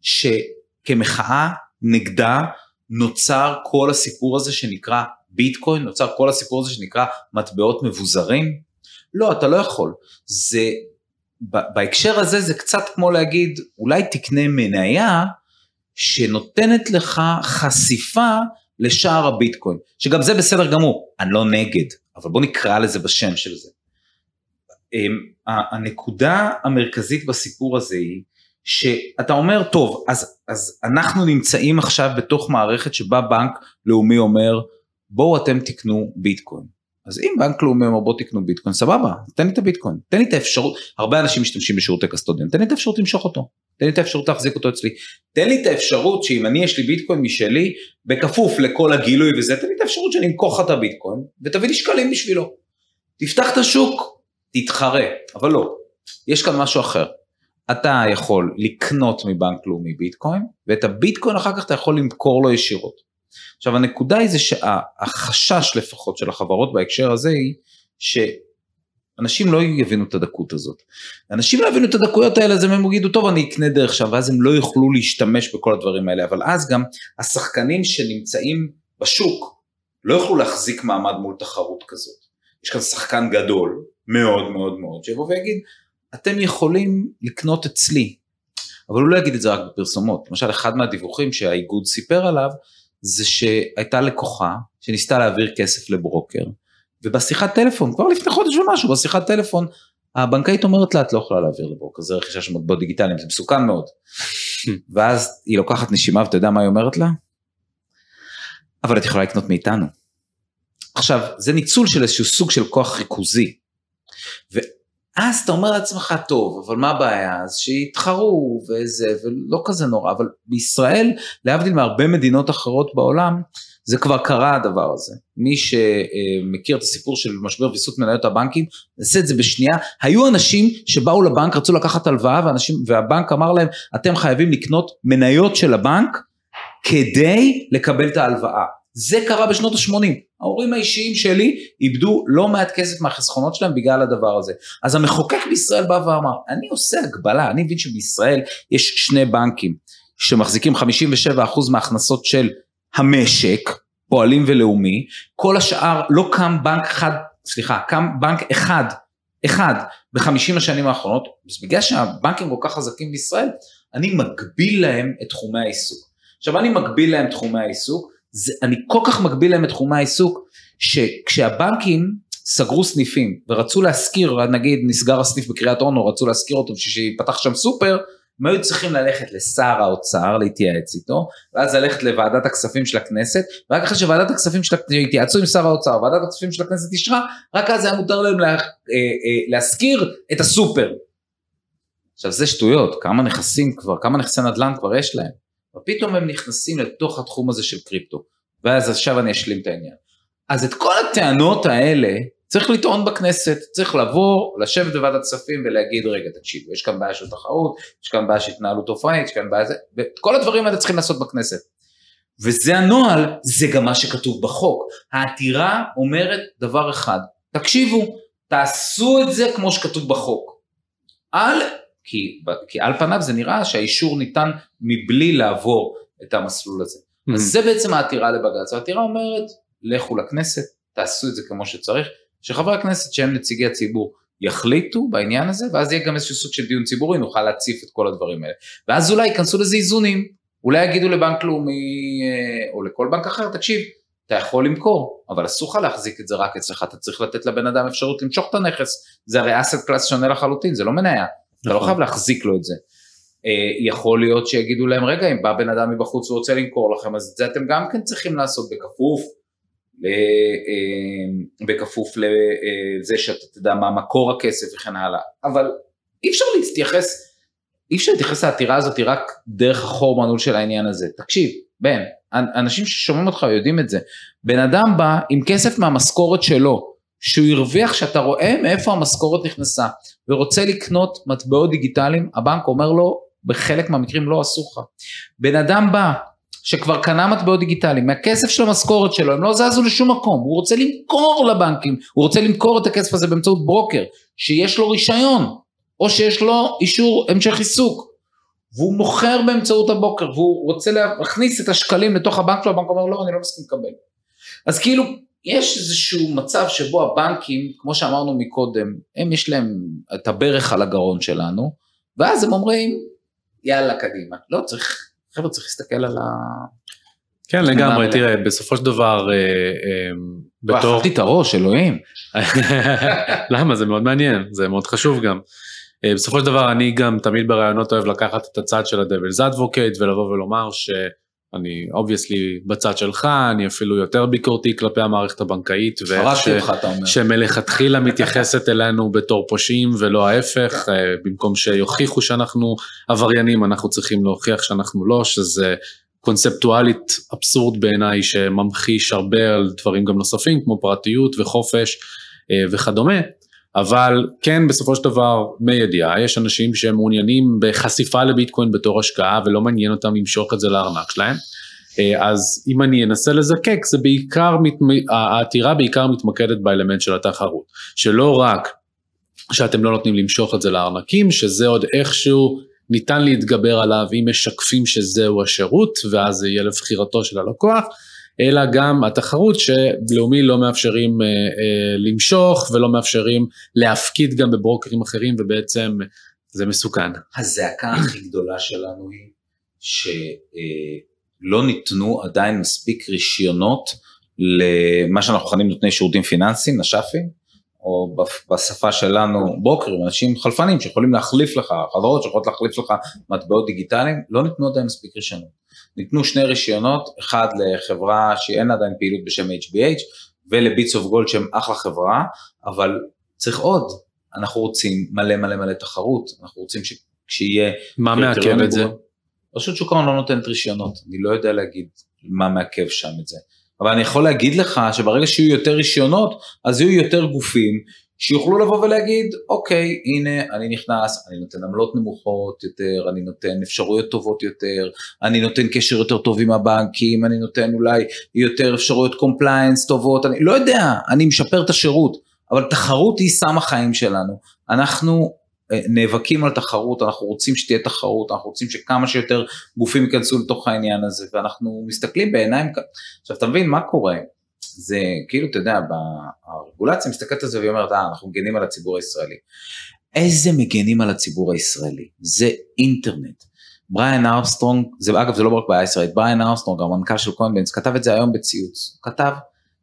שכמחאה נגדה נוצר כל הסיפור הזה שנקרא ביטקוין, נוצר כל הסיפור הזה שנקרא מטבעות מבוזרים? לא, אתה לא יכול. זה, בהקשר הזה זה קצת כמו להגיד, אולי תקנה מניה שנותנת לך חשיפה לשער הביטקוין, שגם זה בסדר גמור, אני לא נגד, אבל בוא נקרא לזה בשם של זה. הנקודה המרכזית בסיפור הזה היא שאתה אומר טוב אז, אז אנחנו נמצאים עכשיו בתוך מערכת שבה בנק לאומי אומר בואו אתם תקנו ביטקוין. אז אם בנק לאומי אומר בוא תקנו ביטקוין סבבה תן לי את הביטקוין. תן לי את האפשרות הרבה אנשים משתמשים בשירותי קסטודיאן תן לי את האפשרות למשוך אותו. תן לי את האפשרות להחזיק אותו אצלי. תן לי את האפשרות שאם אני יש לי ביטקוין משלי בכפוף לכל הגילוי וזה תן לי את האפשרות שאני אמכור לך את הביטקוין ותביא לי שקלים בשבילו. תפתח את השוק תתחרה. אבל לא יש כאן משהו אחר. אתה יכול לקנות מבנק לאומי ביטקוין ואת הביטקוין אחר כך אתה יכול למכור לו ישירות. עכשיו הנקודה היא זה שהחשש לפחות של החברות בהקשר הזה היא שאנשים לא יבינו את הדקות הזאת. אנשים לא יבינו את הדקויות האלה אז הם יגידו טוב אני אקנה דרך שם ואז הם לא יוכלו להשתמש בכל הדברים האלה אבל אז גם השחקנים שנמצאים בשוק לא יוכלו להחזיק מעמד מול תחרות כזאת. יש כאן שחקן גדול מאוד מאוד מאוד שיבוא ויגיד אתם יכולים לקנות אצלי אבל הוא לא יגיד את זה רק בפרסומות למשל אחד מהדיווחים שהאיגוד סיפר עליו זה שהייתה לקוחה שניסתה להעביר כסף לברוקר, ובשיחת טלפון, כבר לפני חודש ומשהו, בשיחת טלפון, הבנקאית אומרת לה, את לא יכולה להעביר לברוקר, זה רכישה של מטבעות דיגיטליים, זה מסוכן מאוד. *laughs* ואז היא לוקחת נשימה ואתה יודע מה היא אומרת לה? אבל את יכולה לקנות מאיתנו. עכשיו, זה ניצול של איזשהו סוג של כוח ריכוזי. אז אתה אומר לעצמך, טוב, אבל מה הבעיה? אז שיתחרו וזה, ולא כזה נורא, אבל בישראל, להבדיל מהרבה מדינות אחרות בעולם, זה כבר קרה הדבר הזה. מי שמכיר את הסיפור של משבר ויסות מניות הבנקים, נעשה את זה בשנייה. היו אנשים שבאו לבנק, רצו לקחת הלוואה, ואנשים, והבנק אמר להם, אתם חייבים לקנות מניות של הבנק כדי לקבל את ההלוואה. זה קרה בשנות ה-80. ההורים האישיים שלי איבדו לא מעט כסף מהחסכונות שלהם בגלל הדבר הזה. אז המחוקק בישראל בא ואמר, אני עושה הגבלה, אני מבין שבישראל יש שני בנקים שמחזיקים 57% מההכנסות של המשק, פועלים ולאומי, כל השאר לא קם בנק אחד, סליחה, קם בנק אחד, אחד בחמישים השנים האחרונות, אז בגלל שהבנקים כל כך חזקים בישראל, אני מגביל להם את תחומי העיסוק. עכשיו אני מגביל להם תחומי העיסוק, זה, אני כל כך מגביל להם את תחומי העיסוק, שכשהבנקים סגרו סניפים ורצו להשכיר, נגיד נסגר הסניף בקריית אונו, רצו להשכיר אותו בשביל שיפתח שם סופר, הם היו צריכים ללכת לשר האוצר להתייעץ איתו, ואז ללכת לוועדת הכספים של הכנסת, ורק אחרי שוועדת הכספים של הכנסת, התייעצו עם שר האוצר, ועדת הכספים של הכנסת אישרה, רק אז היה מותר להם לה, אה, אה, להשכיר את הסופר. עכשיו זה שטויות, כמה נכסים כבר, כמה נכסי נדל"ן כבר יש להם. ופתאום הם נכנסים לתוך התחום הזה של קריפטו, ואז עכשיו אני אשלים את העניין. אז את כל הטענות האלה צריך לטעון בכנסת, צריך לבוא, לשבת בוועדת כספים ולהגיד רגע תקשיבו, יש כאן בעיה של תחרות, יש כאן בעיה של התנהלות תופעית, יש כאן בעיה זה, ואת כל הדברים האלה צריכים לעשות בכנסת. וזה הנוהל, זה גם מה שכתוב בחוק. העתירה אומרת דבר אחד, תקשיבו, תעשו את זה כמו שכתוב בחוק. אל כי, כי על פניו זה נראה שהאישור ניתן מבלי לעבור את המסלול הזה. Mm-hmm. אז זה בעצם העתירה לבג"ץ, העתירה אומרת לכו לכנסת, תעשו את זה כמו שצריך, שחברי הכנסת שהם נציגי הציבור יחליטו בעניין הזה, ואז יהיה גם איזשהו סוג של דיון ציבורי, נוכל להציף את כל הדברים האלה. ואז אולי ייכנסו לזה איזונים, אולי יגידו לבנק לאומי אה, או לכל בנק אחר, תקשיב, אתה יכול למכור, אבל אסור לך להחזיק את זה רק אצלך, אתה צריך לתת לבן אדם אפשרות למשוך את הנכס, זה הרי אסט קלאס שונה לחלוטין, זה לא מניה, אתה לא נכון. חייב להחזיק לו את זה. אה, יכול להיות שיגידו להם רגע אם בא בן אדם מבחוץ ורוצה למכור לכם אז את זה אתם גם כן צריכים לעשות בכפוף אה, בכפוף לזה שאתה תדע מה מקור הכסף וכן הלאה אבל אי אפשר להתייחס אי אפשר להתייחס לעתירה הזאת רק דרך החור מנעול של העניין הזה תקשיב בן אנשים ששומעים אותך יודעים את זה בן אדם בא עם כסף מהמשכורת שלו שהוא הרוויח שאתה רואה מאיפה המשכורת נכנסה ורוצה לקנות מטבעות דיגיטליים, הבנק אומר לו בחלק מהמקרים לא אסור לך. בן אדם בא שכבר קנה מטבעות דיגיטליים, מהכסף של המשכורת שלו, הם לא זזו לשום מקום, הוא רוצה למכור לבנקים, הוא רוצה למכור את הכסף הזה באמצעות ברוקר, שיש לו רישיון, או שיש לו אישור המשך עיסוק, והוא מוכר באמצעות הבוקר, והוא רוצה להכניס את השקלים לתוך הבנק שלו, הבנק אומר לא, אני לא מסכים לקבל. אז כאילו, יש איזשהו מצב שבו הבנקים, כמו שאמרנו מקודם, הם יש להם את הברך על הגרון שלנו, ואז הם אומרים, יאללה קדימה. לא צריך, חבר'ה צריך להסתכל על, ה... כן, לגמרי, תראה, בסופו של דבר, אה, בתור... אכלתי את הראש, אלוהים. *laughs* למה? זה מאוד מעניין, זה מאוד חשוב גם. בסופו של דבר, אני גם תמיד בראיונות אוהב לקחת את הצד של ה-Devil's Advocate ולבוא ולומר ש... אני obviously בצד שלך, אני אפילו יותר ביקורתי כלפי המערכת הבנקאית, ואיך. שמלכתחילה מתייחסת *laughs* אלינו בתור פושעים ולא ההפך, אה, במקום שיוכיחו שאנחנו עבריינים, אנחנו צריכים להוכיח שאנחנו לא, שזה קונספטואלית אבסורד בעיניי שממחיש הרבה על דברים גם נוספים כמו פרטיות וחופש אה, וכדומה. אבל כן בסופו של דבר מידיעה יש אנשים שהם מעוניינים בחשיפה לביטקוין בתור השקעה ולא מעניין אותם למשוך את זה לארנק שלהם. אה, אז אם אני אנסה לזקק זה בעיקר, העתירה בעיקר מתמקדת באלמנט של התחרות, שלא רק שאתם לא נותנים למשוך את זה לארנקים, שזה עוד איכשהו ניתן להתגבר עליו אם משקפים שזהו השירות ואז זה יהיה לבחירתו של הלקוח, אלא גם התחרות שלאומי לא מאפשרים אה, אה, למשוך ולא מאפשרים להפקיד גם בברוקרים אחרים ובעצם זה מסוכן. הזעקה הכי גדולה שלנו היא שלא אה, ניתנו עדיין מספיק רישיונות למה שאנחנו מכנים נותני שירותים פיננסיים, נש"פים, או בשפה שלנו ברוקרים, אנשים חלפנים שיכולים להחליף לך, חברות שיכולות להחליף לך מטבעות דיגיטליים, לא ניתנו עדיין מספיק רישיונות. ניתנו שני רישיונות, אחד לחברה שאין עדיין פעילות בשם HBH ולביטס אוף גולד שהם אחלה חברה, אבל צריך עוד, אנחנו רוצים מלא מלא מלא תחרות, אנחנו רוצים ש... שיהיה... מה מעכב את זה? רשות שוק ההון לא נותנת רישיונות, אני לא יודע להגיד מה מעכב שם את זה. אבל אני יכול להגיד לך שברגע שיהיו יותר רישיונות, אז יהיו יותר גופים שיוכלו לבוא ולהגיד, אוקיי, הנה, אני נכנס, אני נותן עמלות נמוכות יותר, אני נותן אפשרויות טובות יותר, אני נותן קשר יותר טוב עם הבנקים, אני נותן אולי יותר אפשרויות compliance טובות, אני לא יודע, אני משפר את השירות, אבל תחרות היא סם החיים שלנו. אנחנו אה, נאבקים על תחרות, אנחנו רוצים שתהיה תחרות, אנחנו רוצים שכמה שיותר גופים ייכנסו לתוך העניין הזה, ואנחנו מסתכלים בעיניים, עכשיו אתה מבין מה קורה? זה כאילו, אתה יודע, הרגולציה מסתכלת על זה והיא אומרת, אה, אנחנו מגנים על הציבור הישראלי. איזה מגנים על הציבור הישראלי? זה אינטרנט. בריאן ארמסטרונג, זה אגב זה לא רק בעיה ישראלית, בריאן ארמסטרונג, המנכ"ל של Coinbase, כתב את זה היום בציוץ, הוא כתב,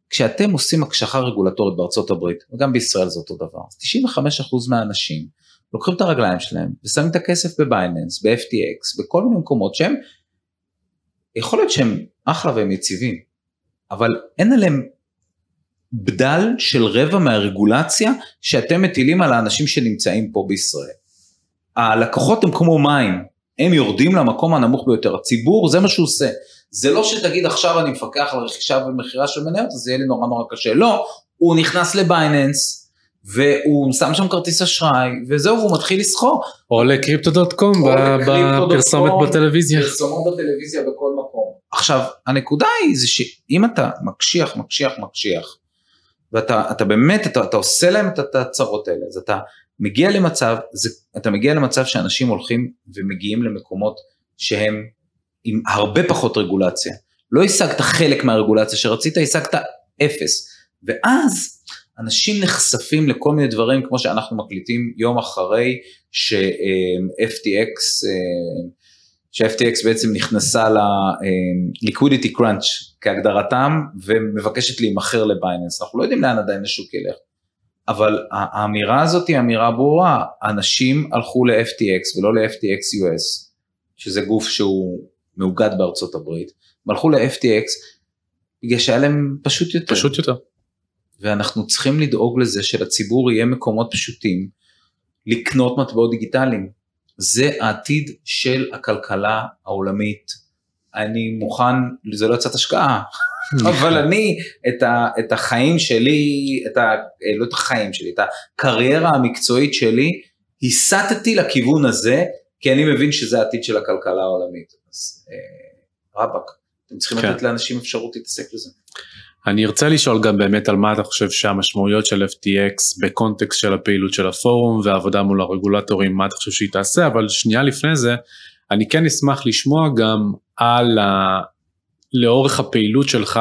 כשאתם עושים הקשחה רגולטורית בארצות הברית, וגם בישראל זה אותו דבר, 95% מהאנשים לוקחים את הרגליים שלהם ושמים את הכסף בבייננס, ב-FTX, בכל מיני מקומות שהם, יכול להיות שהם אחלה והם יציבים, אבל אין עליהם בדל של רבע מהרגולציה שאתם מטילים על האנשים שנמצאים פה בישראל. הלקוחות הם כמו מים, הם יורדים למקום הנמוך ביותר, הציבור זה מה שהוא עושה. זה לא שתגיד עכשיו אני מפקח על רכישה ומכירה של מניות אז זה יהיה לי נורא נורא קשה, לא, הוא נכנס לבייננס, והוא שם שם כרטיס אשראי וזהו והוא מתחיל לסחור. או לקריפטו.קום בפרסומת בטלוויזיה. פרסומות בטלוויזיה בכל מקום. עכשיו הנקודה היא זה שאם אתה מקשיח מקשיח מקשיח ואתה אתה באמת אתה, אתה עושה להם את הצרות האלה אז אתה מגיע למצב זה, אתה מגיע למצב שאנשים הולכים ומגיעים למקומות שהם עם הרבה פחות רגולציה. לא השגת חלק מהרגולציה שרצית השגת אפס ואז אנשים נחשפים לכל מיני דברים כמו שאנחנו מקליטים יום אחרי ש-FTX, ש-FTX בעצם נכנסה ל-liquidity crunch כהגדרתם ומבקשת להימכר לבייננס, אנחנו לא יודעים לאן עדיין השוק ילך. אבל האמירה הזאת היא אמירה ברורה, אנשים הלכו ל-FTX ולא ל-FTX US, שזה גוף שהוא מאוגד בארצות הברית, הם הלכו ל-FTX בגלל שהיה להם פשוט יותר. פשוט יותר. ואנחנו צריכים לדאוג לזה שלציבור יהיה מקומות פשוטים לקנות מטבעות דיגיטליים. זה העתיד של הכלכלה העולמית. אני מוכן, זה לא יצאת השקעה, אבל אני את, ה, את החיים שלי, את ה, לא את החיים שלי, את הקריירה המקצועית שלי, הסטתי לכיוון הזה, כי אני מבין שזה העתיד של הכלכלה העולמית. אז אה, רבאק, אתם צריכים כן. לתת לאנשים אפשרות להתעסק בזה. אני ארצה לשאול גם באמת על מה אתה חושב שהמשמעויות של FTX בקונטקסט של הפעילות של הפורום והעבודה מול הרגולטורים, מה אתה חושב שהיא תעשה, אבל שנייה לפני זה, אני כן אשמח לשמוע גם על ה... לאורך הפעילות שלך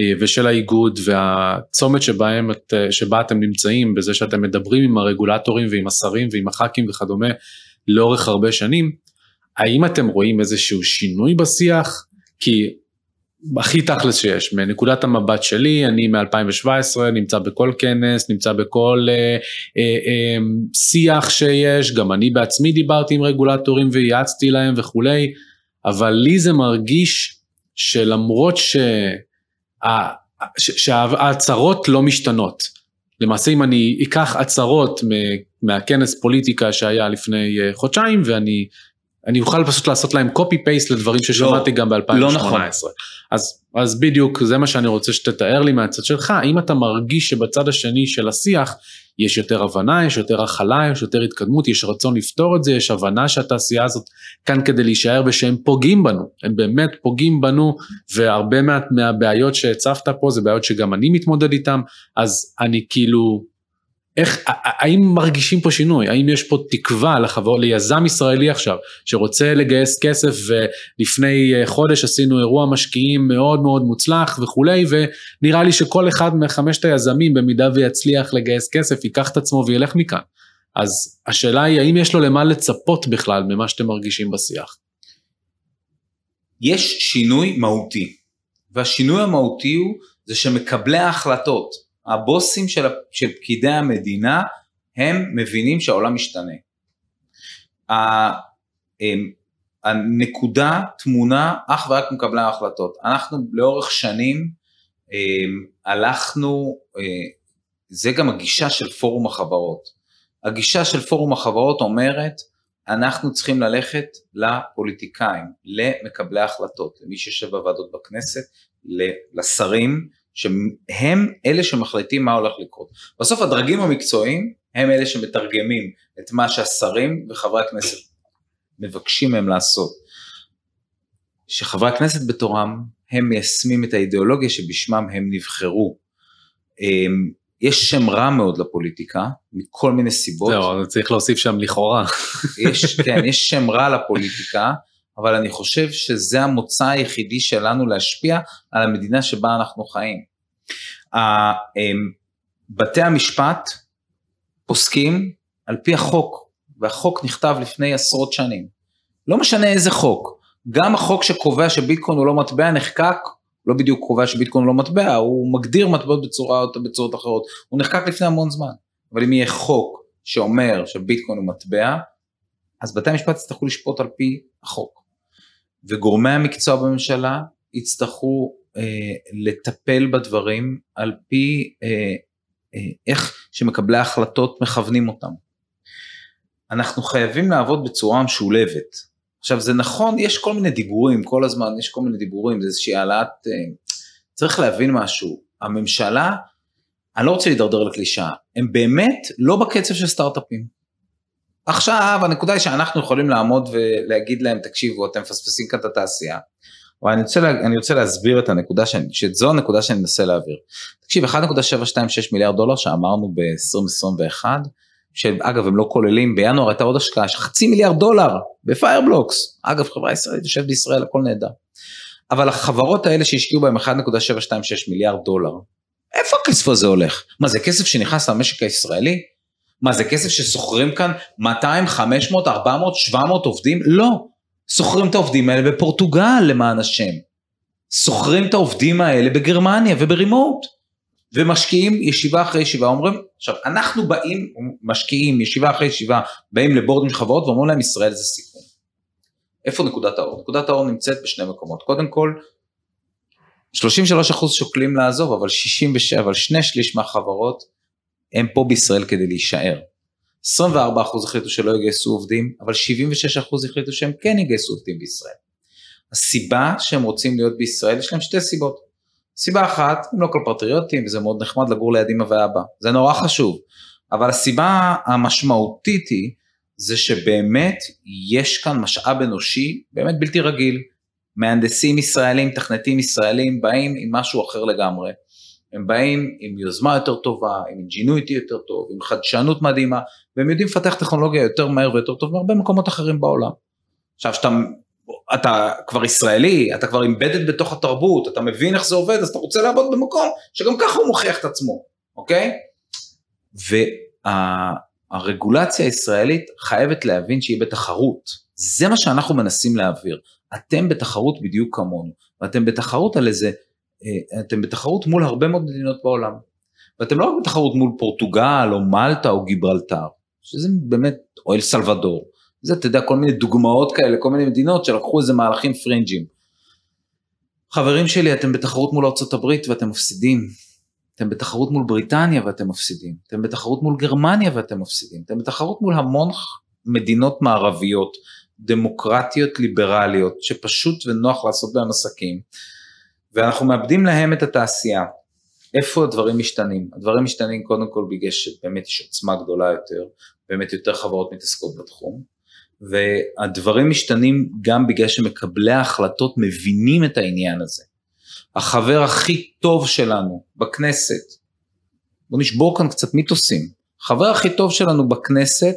אה, ושל האיגוד והצומת שבהם את, שבה אתם נמצאים, בזה שאתם מדברים עם הרגולטורים ועם השרים ועם הח"כים וכדומה לאורך הרבה שנים, האם אתם רואים איזשהו שינוי בשיח? כי הכי תכלס שיש, מנקודת המבט שלי, אני מ-2017 נמצא בכל כנס, נמצא בכל אה, אה, אה, שיח שיש, גם אני בעצמי דיברתי עם רגולטורים וייעצתי להם וכולי, אבל לי זה מרגיש שלמרות שההצהרות לא משתנות, למעשה אם אני אקח הצהרות מהכנס פוליטיקה שהיה לפני אה, חודשיים ואני אני אוכל פשוט לעשות להם copy paste לדברים ששמעתי לא, גם ב-2018. לא נכון. אז, אז בדיוק זה מה שאני רוצה שתתאר לי מהצד שלך, האם אתה מרגיש שבצד השני של השיח יש יותר הבנה, יש יותר הכלה, יש יותר התקדמות, יש רצון לפתור את זה, יש הבנה שהתעשייה הזאת כאן כדי להישאר ושהם פוגעים בנו, הם באמת פוגעים בנו והרבה מה, מהבעיות שהצפת פה זה בעיות שגם אני מתמודד איתן, אז אני כאילו איך, האם מרגישים פה שינוי? האם יש פה תקווה לחבור, ליזם ישראלי עכשיו שרוצה לגייס כסף ולפני אה, חודש עשינו אירוע משקיעים מאוד מאוד מוצלח וכולי ונראה לי שכל אחד מחמשת היזמים במידה ויצליח לגייס כסף ייקח את עצמו וילך מכאן. אז השאלה היא האם יש לו למה לצפות בכלל ממה שאתם מרגישים בשיח? יש שינוי מהותי והשינוי המהותי הוא זה שמקבלי ההחלטות הבוסים של, של פקידי המדינה הם מבינים שהעולם משתנה. הנקודה תמונה אך ורק מקבלי ההחלטות. אנחנו לאורך שנים הלכנו, זה גם הגישה של פורום החברות. הגישה של פורום החברות אומרת, אנחנו צריכים ללכת לפוליטיקאים, למקבלי ההחלטות, למי שיושב בוועדות בכנסת, לשרים, שהם אלה שמחליטים מה הולך לקרות. בסוף הדרגים המקצועיים הם אלה שמתרגמים את מה שהשרים וחברי הכנסת מבקשים מהם לעשות. שחברי הכנסת בתורם הם מיישמים את האידיאולוגיה שבשמם הם נבחרו. אמ, יש שם רע מאוד לפוליטיקה, מכל מיני סיבות. זהו, צריך להוסיף שם לכאורה. יש, כן, יש שם רע לפוליטיקה, אבל אני חושב שזה המוצא היחידי שלנו להשפיע על המדינה שבה אנחנו חיים. אמ, בתי המשפט פוסקים על פי החוק, והחוק נכתב לפני עשרות שנים. לא משנה איזה חוק, גם החוק שקובע שביטקוין הוא לא מטבע נחקק, לא בדיוק קובע שביטקוין הוא לא מטבע, הוא מגדיר מטבעות בצורה, בצורות אחרות, הוא נחקק לפני המון זמן. אבל אם יהיה חוק שאומר שביטקוין הוא מטבע, אז בתי המשפט יצטרכו לשפוט על פי החוק. וגורמי המקצוע בממשלה יצטרכו אה, לטפל בדברים על פי אה, אה, איך שמקבלי ההחלטות מכוונים אותם. אנחנו חייבים לעבוד בצורה משולבת. עכשיו זה נכון, יש כל מיני דיבורים, כל הזמן יש כל מיני דיבורים, זה איזושהי העלאת, אה, צריך להבין משהו, הממשלה, אני לא רוצה להידרדר לקלישאה, הם באמת לא בקצב של סטארט-אפים. עכשיו הנקודה היא שאנחנו יכולים לעמוד ולהגיד להם תקשיבו אתם מפספסים כאן את התעשייה. אבל אני רוצה, לה, אני רוצה להסביר את הנקודה שאני, שזו הנקודה שאני מנסה להעביר. תקשיב 1.726 מיליארד דולר שאמרנו ב-2021, שאגב הם לא כוללים, בינואר הייתה עוד השקעה של חצי מיליארד דולר בפיירבלוקס, אגב חברה ישראלית יושבת בישראל הכל נהדר. אבל החברות האלה שהשקיעו בהם 1.726 מיליארד דולר, איפה הכסף הזה הולך? מה זה כסף שנכנס למשק הישראלי? מה זה כסף ששוכרים כאן 200, 500, 400, 700 עובדים? לא. שוכרים את העובדים האלה בפורטוגל למען השם. שוכרים את העובדים האלה בגרמניה וברימוט. ומשקיעים ישיבה אחרי ישיבה, אומרים, עכשיו אנחנו באים, משקיעים ישיבה אחרי ישיבה, באים לבורדים של חברות ואומרים להם ישראל זה סיכון. איפה נקודת האור? נקודת האור נמצאת בשני מקומות. קודם כל, 33 שוקלים לעזוב, אבל 67, אבל שני שליש מהחברות הם פה בישראל כדי להישאר. 24 החליטו שלא יגייסו עובדים, אבל 76 החליטו שהם כן יגייסו עובדים בישראל. הסיבה שהם רוצים להיות בישראל, יש להם שתי סיבות. סיבה אחת, הם לא כל פטריוטים וזה מאוד נחמד לגור ליד אמא ואבא, זה נורא חשוב, אבל הסיבה המשמעותית היא, זה שבאמת יש כאן משאב אנושי באמת בלתי רגיל. מהנדסים ישראלים, תכנתים ישראלים, באים עם משהו אחר לגמרי. הם באים עם יוזמה יותר טובה, עם ingenuity יותר טוב, עם חדשנות מדהימה, והם יודעים לפתח טכנולוגיה יותר מהר ויותר טוב מהרבה מקומות אחרים בעולם. עכשיו שאתה אתה כבר ישראלי, אתה כבר embedded בתוך התרבות, אתה מבין איך זה עובד, אז אתה רוצה לעבוד במקום שגם ככה הוא מוכיח את עצמו, אוקיי? והרגולציה הישראלית חייבת להבין שהיא בתחרות. זה מה שאנחנו מנסים להעביר. אתם בתחרות בדיוק כמונו. ואתם בתחרות על איזה, אתם בתחרות מול הרבה מאוד מדינות בעולם. ואתם לא רק בתחרות מול פורטוגל או מלטה או גיברלטר, שזה באמת, או אל סלבדור. זה, אתה יודע, כל מיני דוגמאות כאלה, כל מיני מדינות שלקחו איזה מהלכים פרינג'ים. חברים שלי, אתם בתחרות מול ארה"ב ואתם מפסידים. אתם בתחרות מול בריטניה ואתם מפסידים. אתם בתחרות מול גרמניה ואתם מפסידים. אתם בתחרות מול המון מדינות מערביות, דמוקרטיות ליברליות, שפשוט ונוח לעשות בהן עסקים. ואנחנו מאבדים להם את התעשייה. איפה הדברים משתנים? הדברים משתנים קודם כל בגלל שבאמת יש עוצמה גדולה יותר, באמת יותר חברות מתעסקות בתחום, והדברים משתנים גם בגלל שמקבלי ההחלטות מבינים את העניין הזה. החבר הכי טוב שלנו בכנסת, בוא נשבור כאן קצת מיתוסים, החבר הכי טוב שלנו בכנסת,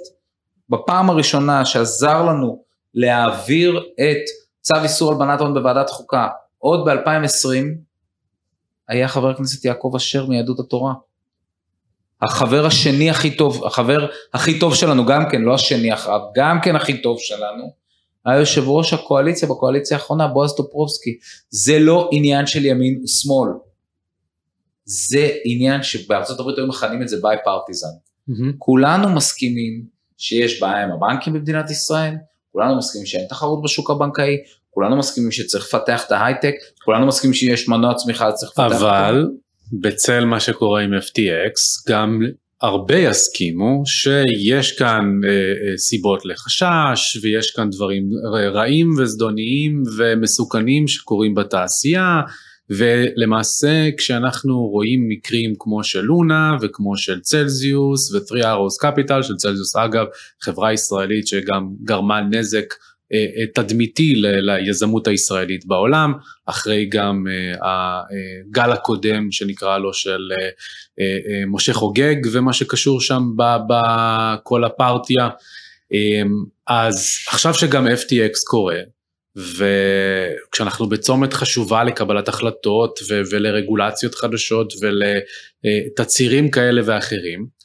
בפעם הראשונה שעזר לנו להעביר את צו איסור הלבנת הון בוועדת חוקה עוד ב-2020, היה חבר הכנסת יעקב אשר מיהדות התורה. החבר השני הכי טוב, החבר הכי טוב שלנו גם כן, לא השני אחריו, גם כן הכי טוב שלנו, היה יושב ראש הקואליציה בקואליציה האחרונה, בועז טופרובסקי. זה לא עניין של ימין ושמאל. זה עניין שבארצות הברית היו מכנים את זה bipartisan. Mm-hmm. כולנו מסכימים שיש בעיה עם הבנקים במדינת ישראל, כולנו מסכימים שאין תחרות בשוק הבנקאי, כולנו מסכימים שצריך לפתח את ההייטק, כולנו מסכימים שיש מנוע צמיחה, צריך לפתח את זה. אבל בצל מה שקורה עם FTX, גם הרבה יסכימו שיש כאן אה, אה, סיבות לחשש ויש כאן דברים רעים וזדוניים ומסוכנים שקורים בתעשייה ולמעשה כשאנחנו רואים מקרים כמו של לונה וכמו של צלזיוס ו-3 Arrows Capital של צלזיוס אגב חברה ישראלית שגם גרמה נזק תדמיתי ליזמות הישראלית בעולם, אחרי גם אה, הגל הקודם שנקרא לו של משה חוגג ומה שקשור שם בכל הפרטיה. אז עכשיו שגם FTX קורה, וכשאנחנו בצומת חשובה לקבלת החלטות ולרגולציות חדשות ולתצהירים כאלה ואחרים,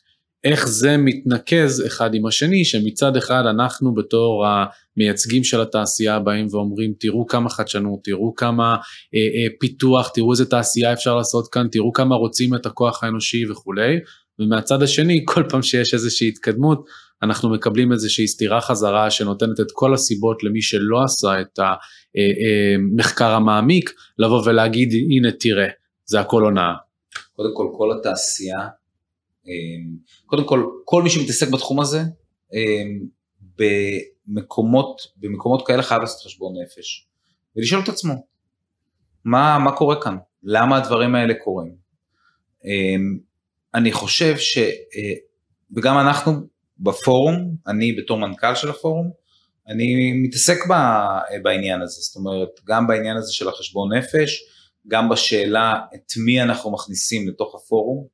איך זה מתנקז אחד עם השני, שמצד אחד אנחנו בתור המייצגים של התעשייה באים ואומרים תראו כמה חדשנות, תראו כמה אה, אה, פיתוח, תראו איזה תעשייה אפשר לעשות כאן, תראו כמה רוצים את הכוח האנושי וכולי, ומהצד השני *laughs* כל פעם שיש איזושהי התקדמות אנחנו מקבלים איזושהי סתירה חזרה שנותנת את כל הסיבות למי שלא עשה את המחקר אה, אה, המעמיק, לבוא ולהגיד הנה תראה, זה הכל הונאה. קודם כל כל התעשייה קודם כל, כל מי שמתעסק בתחום הזה, אמ, במקומות, במקומות כאלה חייב לעשות חשבון נפש, ולשאול את עצמו, מה, מה קורה כאן? למה הדברים האלה קורים? אמ, אני חושב ש... אה, וגם אנחנו בפורום, אני בתור מנכ"ל של הפורום, אני מתעסק בעניין הזה, זאת אומרת, גם בעניין הזה של החשבון נפש, גם בשאלה את מי אנחנו מכניסים לתוך הפורום,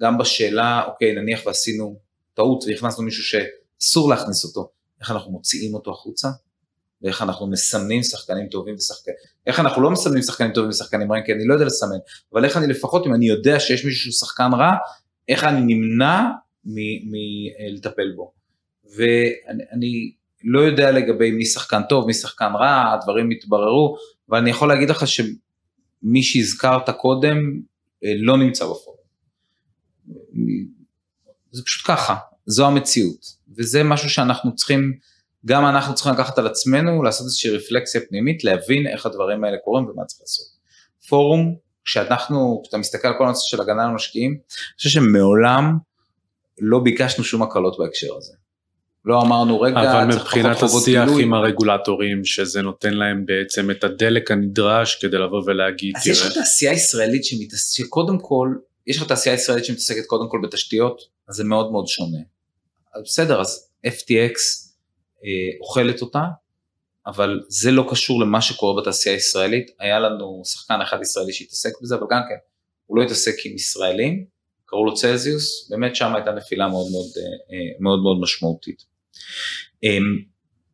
גם בשאלה, אוקיי, נניח ועשינו טעות והכנסנו מישהו שאסור להכניס אותו, איך אנחנו מוציאים אותו החוצה, ואיך אנחנו מסמנים שחקנים טובים ושחקנים, איך אנחנו לא מסמנים שחקנים טובים ושחקנים רעים, כי אני לא יודע לסמן, אבל איך אני לפחות, אם אני יודע שיש מישהו שהוא שחקן רע, איך אני נמנע מלטפל בו. ואני לא יודע לגבי מי שחקן טוב, מי שחקן רע, הדברים התבררו, אבל אני יכול להגיד לך שמי שהזכרת קודם אה, לא נמצא בפורום. זה פשוט ככה, זו המציאות, וזה משהו שאנחנו צריכים, גם אנחנו צריכים לקחת על עצמנו, לעשות איזושהי רפלקסיה פנימית, להבין איך הדברים האלה קורים ומה צריך לעשות. פורום, כשאנחנו, כשאתה מסתכל על כל הנושא של הגנה על משקיעים, אני חושב שמעולם לא ביקשנו שום הקלות בהקשר הזה. לא אמרנו רגע, אבל מבחינת השיח עם הרגולטורים, שזה נותן להם בעצם את הדלק הנדרש כדי לבוא ולהגיד, אז תראה. יש לך תעשייה ישראלית שקודם כל יש לך תעשייה ישראלית שמתעסקת קודם כל בתשתיות, אז זה מאוד מאוד שונה. אז בסדר, אז FTX אה, אוכלת אותה, אבל זה לא קשור למה שקורה בתעשייה הישראלית. היה לנו שחקן אחד ישראלי שהתעסק בזה, אבל גם כן, הוא לא התעסק עם ישראלים, קראו לו צלזיוס, באמת שם הייתה נפילה מאוד מאוד, אה, אה מאוד, מאוד משמעותית. אה,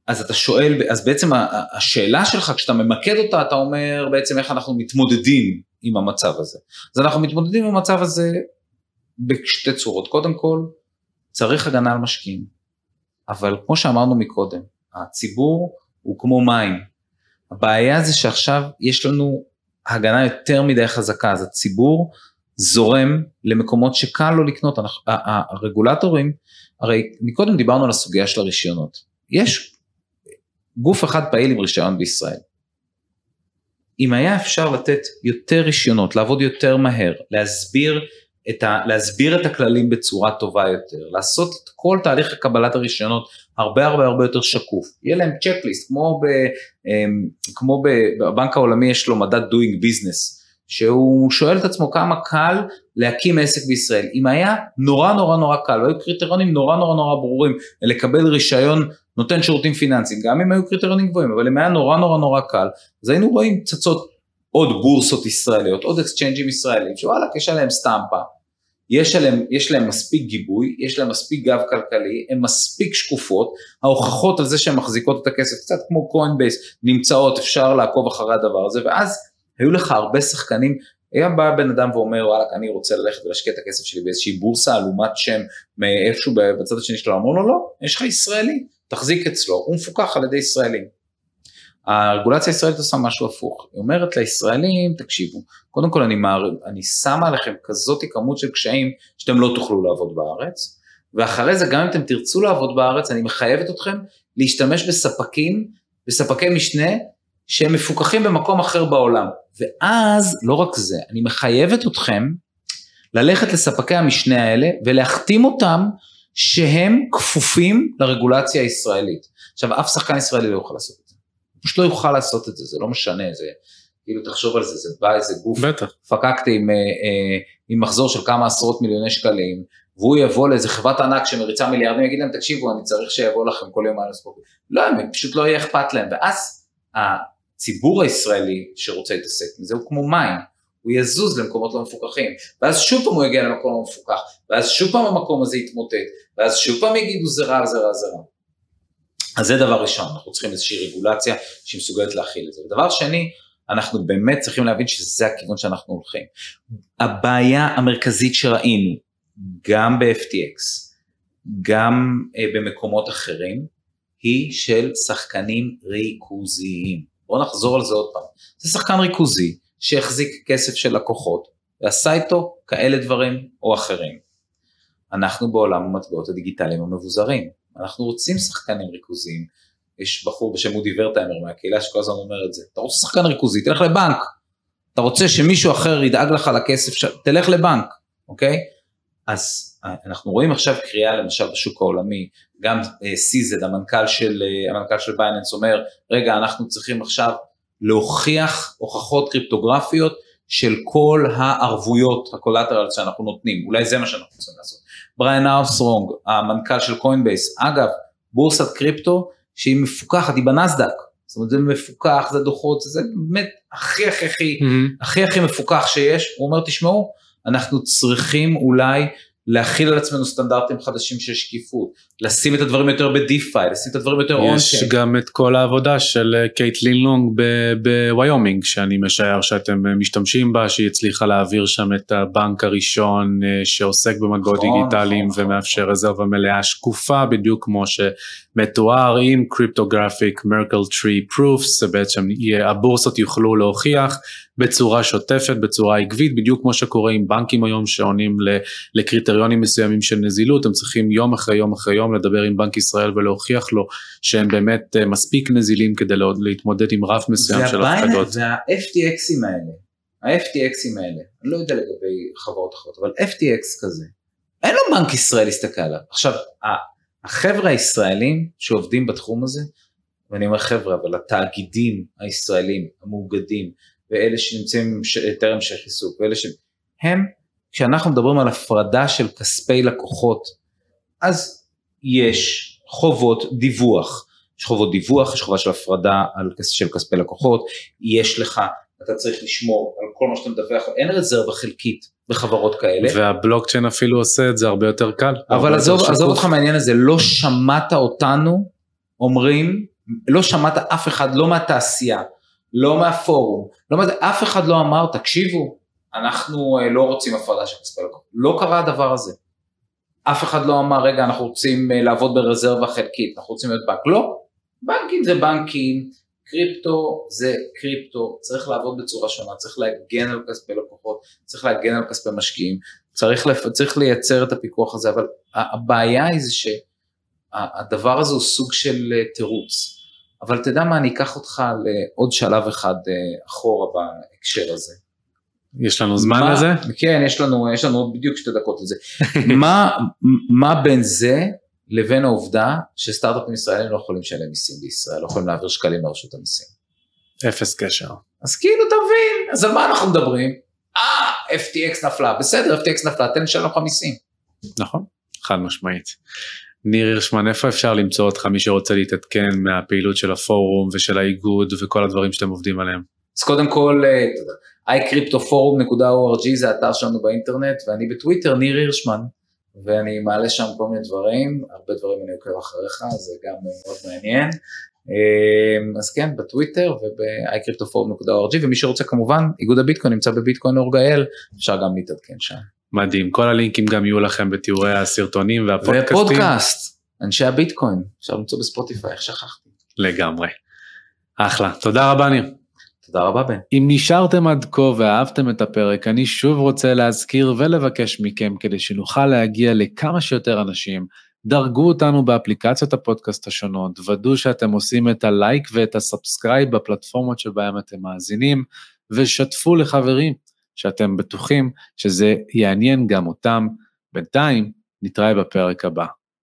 אז אתה שואל, אז בעצם השאלה שלך, כשאתה ממקד אותה, אתה אומר בעצם איך אנחנו מתמודדים עם המצב הזה. אז אנחנו מתמודדים עם המצב הזה בשתי צורות. קודם כל, צריך הגנה על משקיעים, אבל כמו שאמרנו מקודם, הציבור הוא כמו מים. הבעיה זה שעכשיו יש לנו הגנה יותר מדי חזקה, אז הציבור זורם למקומות שקל לו לקנות, הרגולטורים, הרי מקודם דיברנו על הסוגיה של הרישיונות, יש גוף אחד פעיל עם רישיון בישראל. אם היה אפשר לתת יותר רישיונות, לעבוד יותר מהר, להסביר את, ה, להסביר את הכללים בצורה טובה יותר, לעשות את כל תהליך קבלת הרישיונות הרבה הרבה הרבה יותר שקוף, יהיה להם צ'קליסט, כמו, ב, אמ, כמו בבנק העולמי יש לו מדד doing business, שהוא שואל את עצמו כמה קל להקים עסק בישראל. אם היה נורא נורא נורא קל, לא היו קריטריונים נורא נורא נורא ברורים לקבל רישיון נותן שירותים פיננסיים, גם אם היו קריטריונים גבוהים, אבל אם היה נורא נורא נורא קל, אז היינו רואים צצות עוד בורסות ישראליות, עוד exchange ים ישראלים, שוואלה, יש עליהם סטמפה, יש להם, יש להם מספיק גיבוי, יש להם מספיק גב כלכלי, הן מספיק שקופות, ההוכחות על זה שהן מחזיקות את הכסף, קצת כמו Coinbase, נמצאות, אפשר לעקוב אחרי הדבר הזה, ואז היו לך הרבה שחקנים, היה בא בן אדם ואומר וואלה אני רוצה ללכת ולהשקיע את הכסף שלי באיזושהי בורסה עלומת שם מאיפשהו בצד השני שלו, אמרו לו לא, יש לך ישראלי, תחזיק אצלו, הוא מפוקח על ידי ישראלים. הרגולציה הישראלית עושה משהו הפוך, היא אומרת לישראלים, תקשיבו, קודם כל אני, מער... אני שמה עליכם כזאת כמות של קשיים שאתם לא תוכלו לעבוד בארץ, ואחרי זה גם אם אתם תרצו לעבוד בארץ, אני מחייבת אתכם להשתמש בספקים, בספקי משנה, שהם מפוקחים במקום אחר בעולם. ואז, לא רק זה, אני מחייבת אתכם ללכת לספקי המשנה האלה ולהחתים אותם שהם כפופים לרגולציה הישראלית. עכשיו, אף שחקן ישראלי לא יוכל לעשות את זה. פשוט לא יוכל לעשות את זה, זה לא משנה, זה, כאילו תחשוב על זה, זה בא איזה גוף, בטח. פקקתי עם, אה, אה, עם מחזור של כמה עשרות מיליוני שקלים, והוא יבוא לאיזה חברת ענק שמריצה מיליארדים, יגיד להם, תקשיבו, אני צריך שיבוא לכם כל יום על ספורט. לא, הם פשוט לא יהיה אכפת להם, ואז הציבור הישראלי שרוצה להתעסק מזה הוא כמו מים, הוא יזוז למקומות לא מפוקחים, ואז שוב פעם הוא יגיע למקום לא מפוקח, ואז שוב פעם המקום הזה יתמוטט, ואז שוב פעם יגידו זה רע, זה רע, זה רע. אז זה דבר ראשון, אנחנו צריכים איזושהי רגולציה שהיא מסוגלת להכיל את זה. ודבר שני, אנחנו באמת צריכים להבין שזה הכיוון שאנחנו הולכים. הבעיה המרכזית שראינו, גם ב-FTX, גם אה, במקומות אחרים, היא של שחקנים ריכוזיים. בואו נחזור על זה עוד פעם. זה שחקן ריכוזי שהחזיק כסף של לקוחות ועשה איתו כאלה דברים או אחרים. אנחנו בעולם המטבעות הדיגיטליים המבוזרים. אנחנו רוצים שחקנים ריכוזיים. יש בחור בשם אודי ורטהיימר מהקהילה שכל הזמן אומר את זה. אתה רוצה שחקן ריכוזי, תלך לבנק. אתה רוצה שמישהו אחר ידאג לך לכסף, ש... תלך לבנק, אוקיי? אז אנחנו רואים עכשיו קריאה למשל בשוק העולמי, גם CZ, המנכ"ל של, אה, המנכ"ל של Binance אומר, רגע, אנחנו צריכים עכשיו להוכיח הוכחות קריפטוגרפיות של כל הערבויות, ה collateral שאנחנו נותנים, אולי זה מה שאנחנו צריכים לעשות. בריאן ארמסטרונג, המנכ"ל של Coinbase, אגב, בורסת קריפטו שהיא מפוקחת, היא בנאסד"ק, זאת אומרת זה מפוקח, זה דוחות, זה באמת הכי הכי הכי, mm-hmm. הכי הכי מפוקח שיש, הוא אומר תשמעו, אנחנו צריכים אולי להחיל על עצמנו סטנדרטים חדשים של שקיפות, לשים את הדברים יותר ב DeFi, לשים את הדברים יותר on-chain. יש גם את כל העבודה של אה, קייטלין לונג בוויומינג, שאני משער שאתם אה, משתמשים בה, שהיא הצליחה להעביר שם את הבנק הראשון אה, שעוסק במטבעות נכון, דיגיטליים נכון, ומאפשר נכון. רזרבה מלאה שקופה, בדיוק כמו שמתואר עם cryptographic Merkle tree proofs, זה בעצם הבורסות יוכלו להוכיח בצורה שוטפת, בצורה עקבית, בדיוק כמו שקורה עם בנקים היום שעונים לקריטריונים מסוימים של נזילות, הם צריכים יום אחרי יום אחרי יום לדבר עם בנק ישראל ולהוכיח לו שהם באמת אה, מספיק נזילים כדי להתמודד עם רף מסוים של הפקדות. זה ה-FTXים האלה, ה-FTXים האלה, אני לא יודע לגבי חברות אחרות, אבל FTX כזה, אין לו בנק ישראל להסתכל עליו. עכשיו, החבר'ה הישראלים שעובדים בתחום הזה, ואני אומר חבר'ה, אבל התאגידים הישראלים המאוגדים, ואלה שנמצאים טרם המשך עיסוק, ואלה ש... הם, כשאנחנו מדברים על הפרדה של כספי לקוחות, אז יש חובות דיווח. יש חובות דיווח, יש חובה של הפרדה על של כספי לקוחות, יש לך, אתה צריך לשמור על כל מה שאתה מדווח, אין רזרבה חלקית בחברות כאלה. והבלוקצ'יין אפילו עושה את זה הרבה יותר קל. אבל עזוב, עזוב אותך מהעניין הזה, לא שמעת אותנו אומרים, לא שמעת אף אחד, לא מהתעשייה, לא מהפורום, לא מה, אף אחד לא אמר, תקשיבו, אנחנו אה, לא רוצים הפרדה של כספי לקוחות. לא קרה הדבר הזה. אף אחד לא אמר, רגע, אנחנו רוצים אה, לעבוד ברזרבה חלקית, אנחנו רוצים להיות בנק. לא, בנקים זה בנקים, קריפטו זה קריפטו, צריך לעבוד בצורה שונה, צריך להגן על כספי לקוחות, צריך להגן על כספי משקיעים, צריך, לפ... צריך לייצר את הפיקוח הזה, אבל הבעיה היא זה שהדבר הזה הוא סוג של אה, תירוץ. אבל תדע מה, אני אקח אותך לעוד שלב אחד אה, אחורה בהקשר הזה. יש לנו זמן מה, לזה? כן, יש לנו, יש לנו עוד בדיוק שתי דקות לזה. *laughs* מה, מה בין זה לבין העובדה שסטארט-אפים ישראלים לא יכולים לשלם מיסים בישראל, לא יכולים להעביר שקלים לרשות המיסים. אפס קשר. אז כאילו תבין, אז על מה אנחנו מדברים? אה, FTX נפלה, בסדר, FTX נפלה, תן לשלם לך מיסים. נכון, חד משמעית. ניר הירשמן, איפה אפשר למצוא אותך, מי שרוצה להתעדכן מהפעילות של הפורום ושל האיגוד וכל הדברים שאתם עובדים עליהם? אז קודם כל, אה, iCryptoforum.org זה האתר שלנו באינטרנט, ואני בטוויטר, ניר הירשמן. ואני מעלה שם כל מיני דברים, הרבה דברים אני עוקב אחריך, זה גם מאוד מעניין. אמ, אז כן, בטוויטר וב-iCryptoforum.org, ומי שרוצה כמובן, איגוד הביטקוין נמצא בביטקוין אורגאל, אפשר גם להתעדכן שם. מדהים, כל הלינקים גם יהיו לכם בתיאורי הסרטונים והפודקאסטים. ופודקאסט, אנשי הביטקוין, אפשר למצוא ב Spotify, איך שכחתי. לגמרי. אחלה, תודה רבה ניר. תודה רבה בן. אם נשארתם עד כה ואהבתם את הפרק, אני שוב רוצה להזכיר ולבקש מכם כדי שנוכל להגיע לכמה שיותר אנשים, דרגו אותנו באפליקציות הפודקאסט השונות, ודאו שאתם עושים את הלייק ואת ה subscribe בפלטפורמות שבהם אתם מאזינים, ושתפו לחברים שאתם בטוחים שזה יעניין גם אותם. בינתיים, נתראה בפרק הבא.